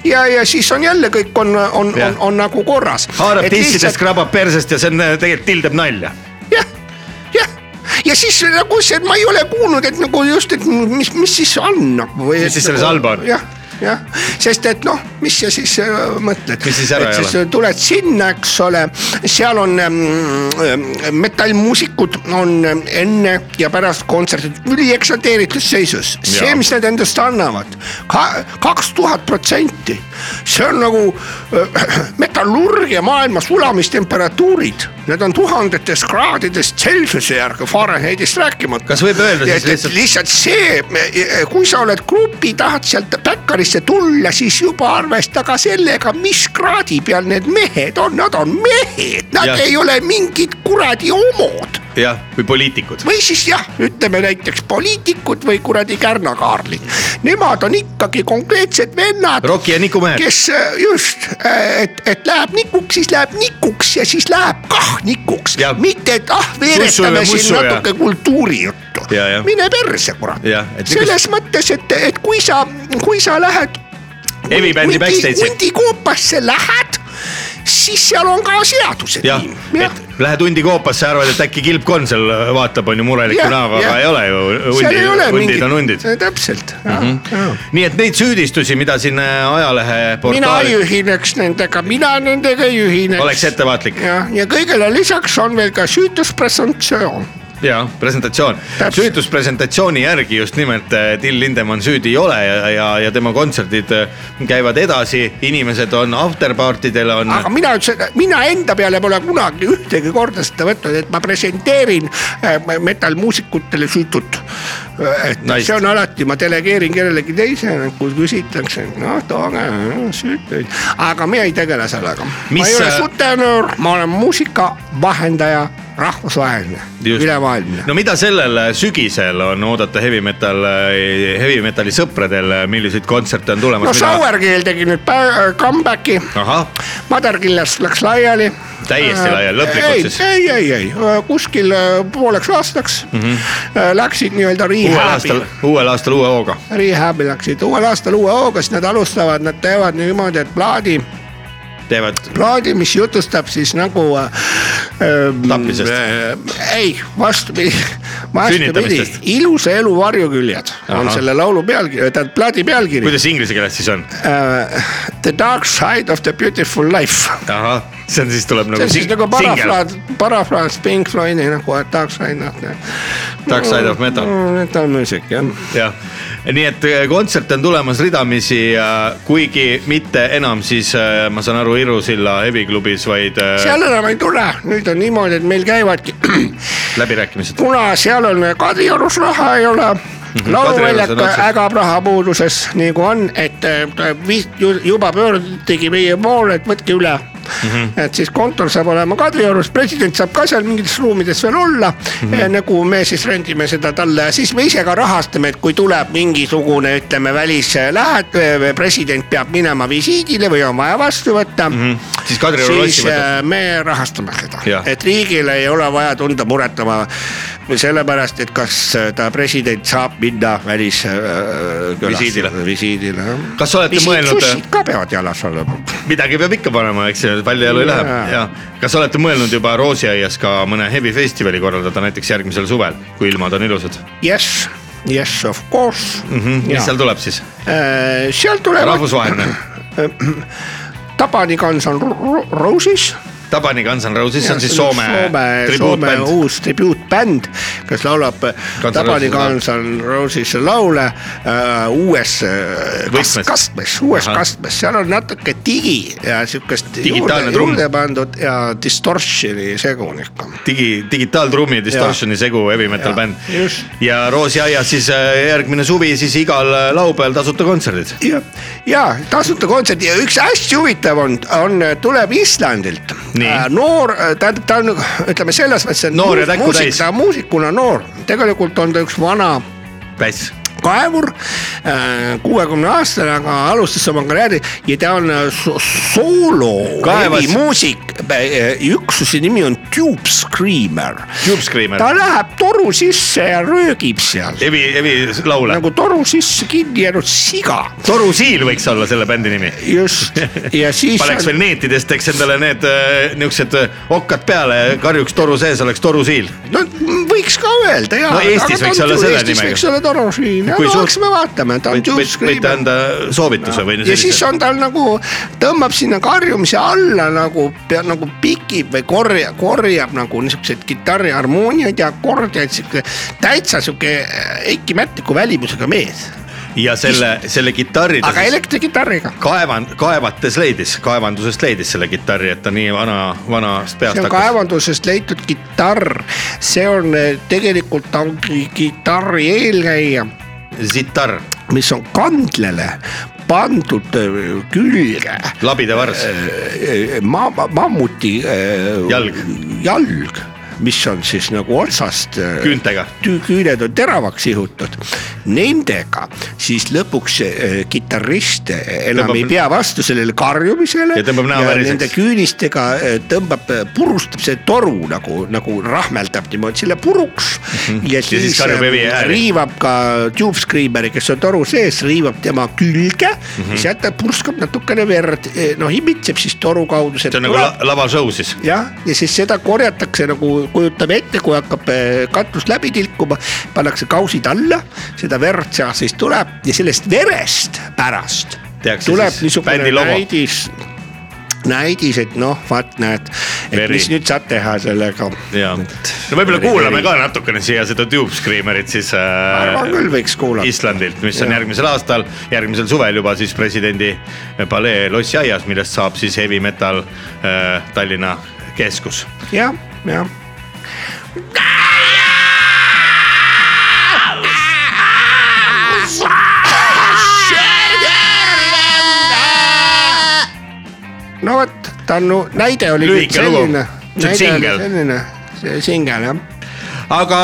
ja, ja siis on jälle kõik on, on, Jah. on, on nagu korras. haarab dissidest, krabab persest ja see on äh, tegelikult till teeb nalja. ja siis nagu see, ma ei ole kuulnud, et nagu just, et mis, mis siis on nagu. Mis siis selles halba on? jah, jah, sest et noh, mis sa siis äh, mõtled. Siis tuled sinna, eks ole, seal on ähm, metallmuusikud on ähm, enne ja pärast kontserti ülieksalteeritud seisus. see, mis nad endast annavad, kaks tuhat protsenti, see on nagu äh, metallurgia maailma sulamistemperatuurid need on tuhandetes kraadides Celsiuse järgi Fahrenheitist rääkimata. Kas võib öelda siis lihtsalt- lihtsalt see, kui sa oled grupi, tahad sealt bäkkarisse tulla, siis juba arvesta ka sellega, mis kraadi peal need mehed on, nad on mehed, nad ja. ei ole mingid kuradi homod jah, või poliitikud. või siis jah, ütleme näiteks poliitikud või kuradi kärnakaarlid. Nemad on ikkagi konkreetsed vennad. Rocki ja Niku mehed. kes äh, just, et, et läheb nikuks, siis läheb nikuks ja siis läheb kah nikuks mitte, et ah, veeretame siin natuke kultuurijuttu mine perse, kurat selles mõttes, et, et kui sa, kui sa lähed. Heavy bändi backstage'i. hundikoopasse lähed, siis seal on ka seadused. jah, et lähed hundi koopasse, arvad, et äkki kilpkonn seal vaatab, on ju mureliku näoga, aga ei ole ju. hundid mingit on hundid. täpselt mm. -hmm. nii et neid süüdistusi, mida siin äh, ajalehe mina ei ühineks nendega, mina nendega ei ühineks. oleks ettevaatlik jah, ja kõigele lisaks on veel ka süütuspresumptsioon. Ja presentatsioon, Täpselt. süütuspresentatsiooni järgi just nimelt äh, Till Lindemann süüdi ei ole ja, ja, ja tema kontserdid äh, käivad edasi, inimesed on afterpartidel on. aga mina ütlesin, mina enda peale pole kunagi ühtegi korda seda võtnud, et ma presenteerin äh, metallmuusikutele süütut. Et Nice. see on alati, ma delegeerin kellelegi teisele, kui küsitakse, noh tooge äh, süütuid, aga mina ei tegele sellega. ma ei ole sutenöör, ma olen muusikavahendaja, rahvusvaheline, Just. ülemaailmne. no mida sellel äh, sügisel on oodata heavy metal, heavy metal'i sõpradel, milliseid kontserte on tulemas no? Sourkill tegi nüüd pä- comeback'i, ahah, Mother Killers läks laiali. Täiesti laiali, lõplikult ei, siis? ei, ei, ei kuskil äh, pooleks aastaks mm -hmm. läksid nii-öelda Mhm. Uuel aastal uuel aastal uue hooga. rehab'i läksid uuel aastal uue hooga, siis nad alustavad, nad teevad niimoodi, et plaadi, teevad plaadi, mis jutustab siis nagu äh,. Tapmisest. äh,. ei, vastupidi, vastupidi ilusa elu varjuküljed on Ahah. selle laulu pealkiri, tähendab plaadi pealkiri. kuidas inglise keeles siis on? The dark side of the beautiful life ahah, see on siis tuleb see nagu on siis nagu parafraas, parafraas Pink Floydi nagu Dark Side of the. Dark Side of Metal. Metal music jah. jah, nii et äh, kontserte on tulemas ridamisi kuigi mitte enam siis äh, ma saan aru Iru silla Heavy klubis, vaid äh, seal enam ei tule, nüüd on niimoodi, et meil käivadki, läbirääkimised. kuna seal on Kadriorus raha ei ole lauluväljak otsas. ägab rahapuuduses nagu on, et äh, juba pöördutigi meie poole, et võtke üle Mm -hmm. et siis kontor saab olema Kadriorus, president saab ka seal mingites ruumides veel olla mm, -hmm. nagu me siis rendime seda talle ja siis me ise ka rahastame, et kui tuleb mingisugune, ütleme välislähet-, president peab minema visiidile või on vaja vastu võtta mm. -hmm. siis siis äh, me rahastame seda et riigil ei ole vaja tunda muret oma sellepärast, et kas äh, ta president saab minna välis äh, Visiidile. visiidile. Kas olete mõelnud- sussid ka peavad jalas olema. midagi peab ikka panema, eks ju, paljajalu ei lähe ja kas olete mõelnud juba Roosiaias ka mõne heavy festivali korraldada näiteks järgmisel suvel, kui ilmad on ilusad Yes, yes of course mm? -hmm. mis seal tuleb siis? äh,? seal tulevad. rahvusvaheline. Tabani Guns on Ro- Ro- Roses Tabani Guns N Roses, see on siis Soome, Soome, Soome uus tribuutbänd, kes laulab N' Tabani Guns N Roses laule uh, uues uh, kas, Võtmes. kastmes, uues Ahah. kastmes, seal on natuke digi ja siukest Digitaalne juurde, juurde pandud ja distortion'i segu ikka. digi, digitaaltrummi distortion'i segu heavy metal Ja, bänd ja Roosiaias siis äh, järgmine suvi siis igal äh, laupäeval tasuta kontserdid. ja, ja tasuta kontsert ja üks hästi huvitav on, on, tuleb Islandilt. Nii. noor, tähendab, ta on ütleme selles mõttes, et muusik, ta muusikuna noor, tegelikult on ta üks vana päss. kaevur, kuuekümne aastane, aga alustas oma karjääri ja ta on äh, so soolo Kaevas- muusik, üksuse nimi on Tube Screamer. Tube Screamer, ta läheb toru sisse ja röögib seal Evi, Evi laule. nagu toru sisse kinni jäänud siga, toru Siil võiks olla selle bändi nimi. just ja siis. paneks veel neetidest, teeks endale need äh, niuksed äh, okkad peale, karjuks toru sees oleks toru Siil. no võiks ka öelda ja. No Eestis võiks olla selle Eestis nimega. võiks olla toru siin, Kui suur- hakkasime vaatama, ta on Tube võite Screamer. anda soovituse või ja siis on tal nagu, tõmbab sinna karjumise alla nagu, nagu pikib või korjab, korjab nagu niisuguseid kitarriharmooniaid ja akordeid, sihuke täitsa sihuke Eiki Mättiku välimusega mees. ja selle, selle kitarri ta aga elektrikitarriga. kaevand-, kaevates leidis, kaevandusest leidis selle kitarri, et ta nii vana, vanast peast see on hakkas. kaevandusest leitud kitarr, see on eh, tegelikult ta on ki- kitarri eelkäija, sitar, mis on kandlele pandud eh, külge. Labidavars, eh, ma-, ma- mammuti Jalg. jalg, mis on siis nagu otsast eh, küüntega. küüned on teravaks ihutud. Nendega siis lõpuks äh, kitarrist äh, enam Tõmbab- ei pea vastu sellele karjumisele. Ja tõmbab näo väriseks. Nende küünistega äh, tõmbab, purustab see toru nagu, nagu rahmeldab niimoodi selle puruks mm. -hmm. ja siis, siis äh, hevi hääli. riivab ka Tube Screameri, kes on toru sees, riivab tema külge mm. -hmm., sealt ta purskab natukene verd, noh imitseb siis toru kaudu. see on nagu la- lavashow siis. jah, ja siis seda korjatakse nagu kujutame ette, kui hakkab eh, katus läbi tilkuma, pannakse kausid alla, seda verd seal siis tuleb ja sellest verest pärast Tehakse tuleb niisugune näidis, näidis, et noh, vaat näed, et Veri. mis nüüd saad teha sellega. ja, no võib-olla kuulame ka natukene siia seda Tube Screamerit siis arvan äh, küll võiks kuulata. Islandilt, mis on Jah. järgmisel aastal, järgmisel suvel juba siis presidendi palee Lossi aias, millest saab siis heavy metal äh, Tallinna keskus. jah, jah. No vot, Tannu näide oli Lühike lugu. See on singel. selline, see singel jah. aga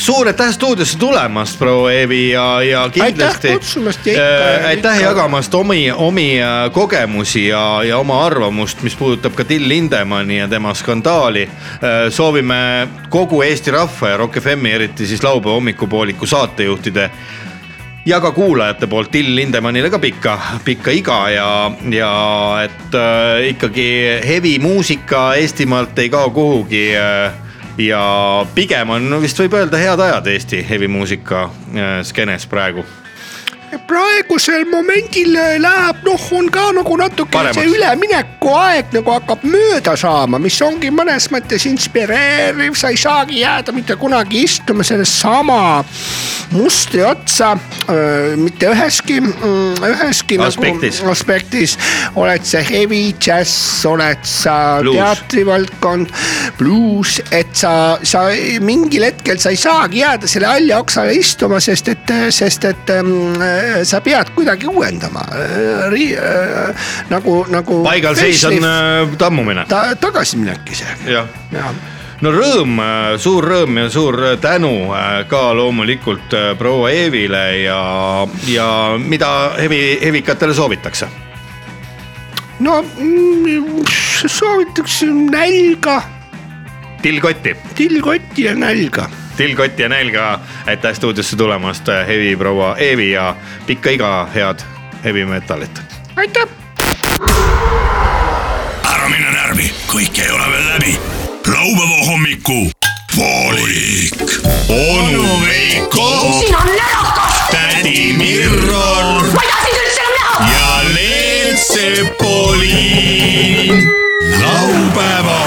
suur aitäh stuudiosse tulemast, proua Eevi ja, ja kindlasti. kutsumast ja ikka- aitäh ikka- jagamast omi, omi äh, kogemusi ja, ja oma arvamust, mis puudutab ka Till Lindemanni ja tema skandaali. soovime kogu Eesti rahva ja Rock FM-i, eriti siis laupäeva hommikupooliku saatejuhtide ja ka kuulajate poolt Till Lindemannile ka pikka, pikka iga ja, ja et äh, ikkagi heavy muusika Eestimaalt ei kao kuhugi äh, ja pigem on vist võib öelda head ajad Eesti heavy muusika äh, skeenes praegu. Praegusel momendil läheb, noh, on ka nagu natuke Paremaks. see üleminekuaeg nagu hakkab mööda saama, mis ongi mõnes mõttes inspireeriv, sa ei saagi jääda mitte kunagi istuma sellesama mustri otsa. mitte üheski, üheski Aspektis. nagu aspektis, oled sa heavy, džäss, oled sa Blues. teatrivaldkond, bluus, et sa, sa mingil hetkel sa ei saagi jääda selle halja oksale istuma, sest et, sest et ähm, sa pead kuidagi uuendama äh,. nagu, nagu. paigalseis on tammumine. ta tagasiminek isegi, jah jah no rõõm, suur rõõm ja suur tänu ka loomulikult proua Eevile ja, ja mida hevi, hevikatele soovitakse? no mm, soovitaks nälga, tillkotti, tillkotti ja nälga. Tillkotti ja nälga, aitäh stuudiosse tulemast, hevi proua Eevi ja pikka iga head heavy metalit. aitäh. ära mine närvi, kõik ei ole veel läbi. laupäeva hommiku poolik. onu Veiko, siin on närakas, tädi Mirror ma ei taha sind üldse enam näha. ja Leelsepoliin. laupäeva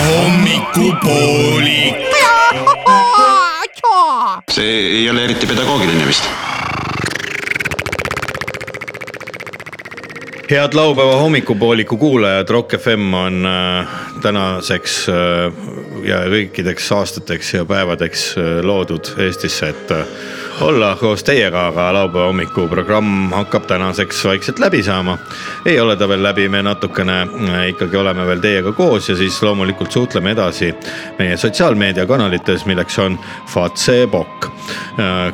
hommikupoolik. see ei ole eriti pedagoogiline vist. head laupäeva hommikupooliku kuulajad, Rock FM on äh, tänaseks äh, ja kõikideks aastateks ja päevadeks äh, loodud Eestisse, et äh, olla koos teiega, aga laupäeva hommikuprogramm hakkab tänaseks vaikselt läbi saama. ei ole ta veel läbi, me natukene äh, ikkagi oleme veel teiega koos ja siis loomulikult suhtleme edasi meie sotsiaalmeediakanalites, milleks on Facebook,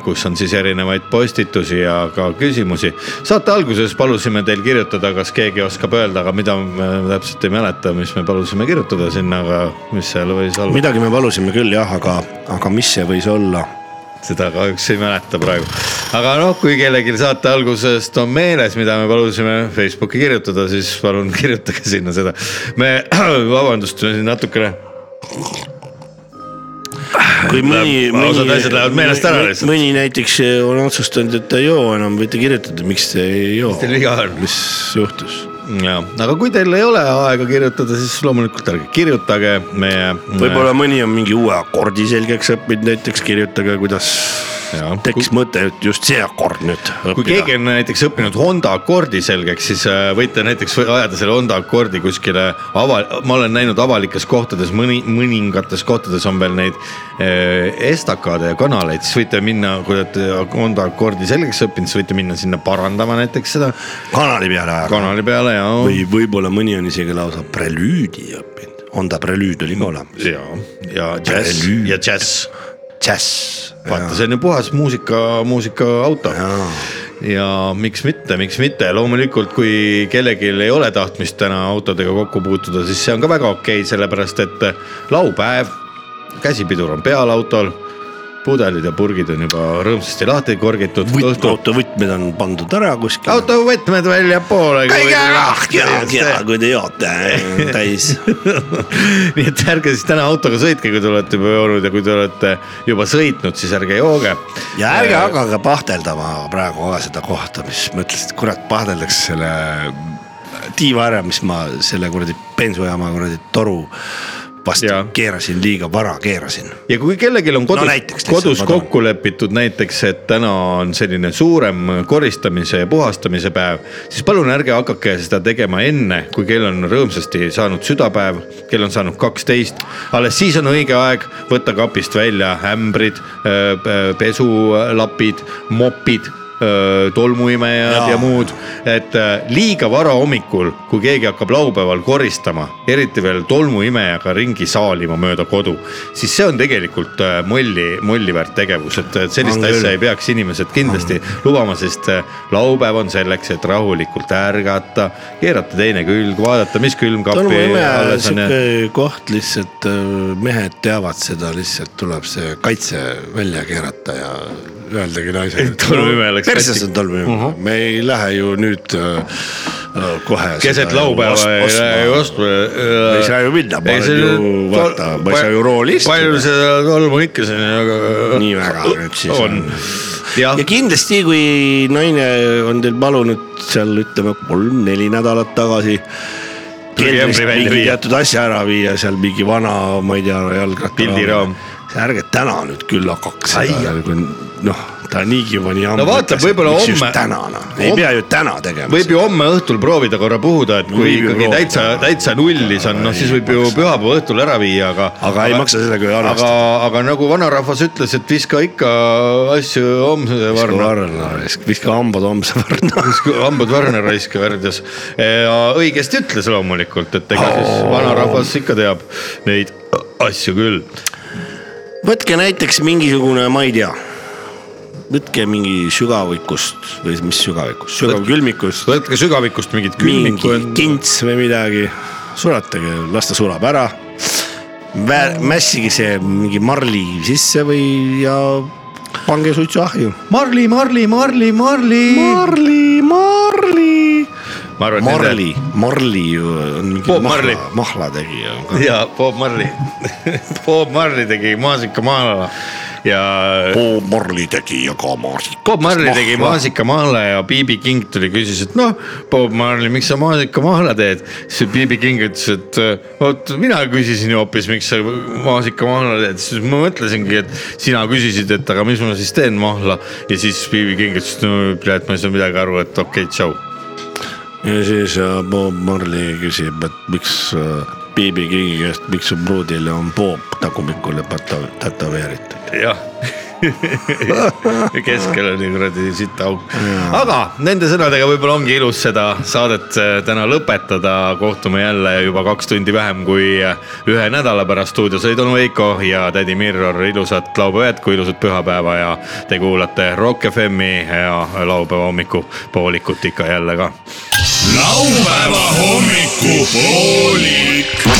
kus on siis erinevaid postitusi ja ka küsimusi. saate alguses palusime teil kirjutada, kas keegi oskab öelda, aga mida me täpselt ei mäleta, mis me palusime kirjutada sinna, aga mis seal võis olla, midagi me palusime küll jah, aga, aga mis see võis olla? seda kahjuks ei mäleta praegu. aga noh, kui kellelgi saate algusest on meeles, mida me palusime Facebooki kirjutada, siis palun kirjutage sinna seda. me, vabandust, me siin natukene kui mõni, osad asjad lähevad meelest ära lihtsalt. mõni näiteks on otsustanud, et ta ei joo enam, võite kirjutada, miks te ei joo. Mis teil viga on? mis juhtus? ja, aga kui teil ei ole aega kirjutada, siis loomulikult ärge kirjutage meie. võib-olla mõni on mingi uue akordi selgeks õppinud, näiteks kirjutage, kuidas tekkis mõte, et just see akord nüüd kui keegi on näiteks õppinud Honda akordi selgeks, siis äh, võite näiteks ajada selle Honda akordi kuskile ava-, ma olen näinud avalikes kohtades mõni, mõningates kohtades on veel neid äh, estakaade ja kanaleid, siis võite minna, kui olete Honda akordi selgeks õppinud, siis võite minna sinna parandama näiteks seda. Kanali peale ajada. kanali peale ja. või võib-olla mõni on isegi lausa prelüüdi õppinud, Honda prelüüd oli ka olemas. ja, ja džäss ja džäss, džäss. vaata, see on ju puhas muusika, muusikaauto ja miks mitte, miks mitte, loomulikult kui kellelgi ei ole tahtmist täna autodega kokku puutuda, siis see on ka väga okei, sellepärast et laupäev, käsipidur on peal autol, pudelid ja purgid on juba rõõmsasti lahti korgitud. autovõtmed on pandud ära kuskil. autovõtmed väljapoole. käige ära, ja, kui te joote täis. nii et ärge siis täna autoga sõitke, kui te olete juba joonud ja kui te olete juba sõitnud, siis ärge jooge. ja ärge hakake pahteldama praegu ka seda kohta, mis ma ütlesin, et kurat pahteldakse selle tiiva ära, mis ma selle kuradi bensujaama kuradi toru vastu Jaa. keerasin, liiga vara keerasin. ja kui kellelgi on kodus No kodus kokku lepitud näiteks, et täna on selline suurem koristamise ja puhastamise päev, siis palun ärge hakake seda tegema enne, kui kell on rõõmsasti saanud südapäev, kell on saanud kaksteist. alles siis on õige aeg võtta kapist välja ämbrid, pesulapid, mopid tolmuimejad ja, ja muud, et äh, liiga vara hommikul, kui keegi hakkab laupäeval koristama, eriti veel tolmuimejaga ringi saalima mööda kodu, siis see on tegelikult äh, molli, molli väärt tegevus, et et sellist On asja ei peaks inimesed kindlasti lubama, sest äh, laupäev on selleks, et rahulikult ärgata, keerata teine külg, vaadata, mis külmkapi tolmuimeja on on sihuke koht lihtsalt, mehed teavad seda, lihtsalt tuleb see kaitse välja keerata ja öeldagi naisele. Tolmuimeja läks perses katki. on tolmuimeja uh, -huh. me ei lähe ju nüüd äh, äh, kohe. keset laupäeva ei lähe ju ostma. ei saa ju minna, ma olen ju, vaata, ma ei saa ju rooli palju istuda. seda tolmu ikka siin, aga. nii väga nüüd siis on on. jah ja, kindlasti, kui naine on teil palunud seal ütleme kolm-neli nädalat tagasi. Mingi teatud asja ära viia seal mingi vana, ma ei tea, jalgratta. Pildiraam.. ärge täna nüüd küll hakake seda, noh, ta niigi juba nii ammu. No vaata, võib-olla homme- täna noh, ei pea ju täna tegema. võib ju homme õhtul proovida korra puhuda, et kui ikkagi proovida. täitsa, täitsa nullis on, noh siis võib ju pühapäeva õhtul ära viia, aga. Aga ei maksa sellega ju arvestada. aga, aga nagu vanarahvas ütles, et viska ikka asju homse varna. varna, viska hambad homse varna. hambad varna raisk värdjas ja õigesti ütles loomulikult, et ega siis vanarahvas ikka teab neid asju küll. võtke näiteks mingisugune, ma ei tea, võtke mingi sügavikust või mis sügavikust, sügavkülmikust, võtke sügavikust mingit mingi külmikku. kints või midagi, sulatage, las ta sulab ära. mässige see mingi marli sisse või ja pange suitsuahju. Marli, Marli, Marli, Marli. Marli, Marli. ma arvan, Marli, Marli ju on mingi Bob Marley. mahla, mahlategija. ja Bob Marley, Bob Marley tegi maasikamaala ja Bob Marley tegi ja ka maasika. Bob Marley tegi maasikamaala ja B.B King tuli, küsis, et noh, Bob Marley, miks sa maasikamaala teed? siis B.B King ütles, et vot mina küsisin ju hoopis, miks sa maasikamaala teed, siis ma mõtlesingi, et sina küsisid, et aga mis ma siis teen mahla ja siis B.B King ütles, et no kurat, ma ei saa midagi aru, et okei okay,, tšau. ja siis äh, Bob Marley küsib, et miks äh, B.B Kingi käest, miks su pruudile on Bob tagumikule täto- tätoveeritud. Jah. Keskel oli kuradi sita auk, aga nende sõnadega võib-olla ongi ilus seda saadet äh, täna lõpetada, kohtume jälle juba kaks tundi vähem kui äh, ühe nädala pärast. Stuudios olid onu Veiko ja tädi Mirror, ilusat laupäeva jätku, ilusat pühapäeva ja te kuulate Rock FM-i ja laupäeva hommikupoolikut ikka jälle ka. laupäeva hommikupoolik.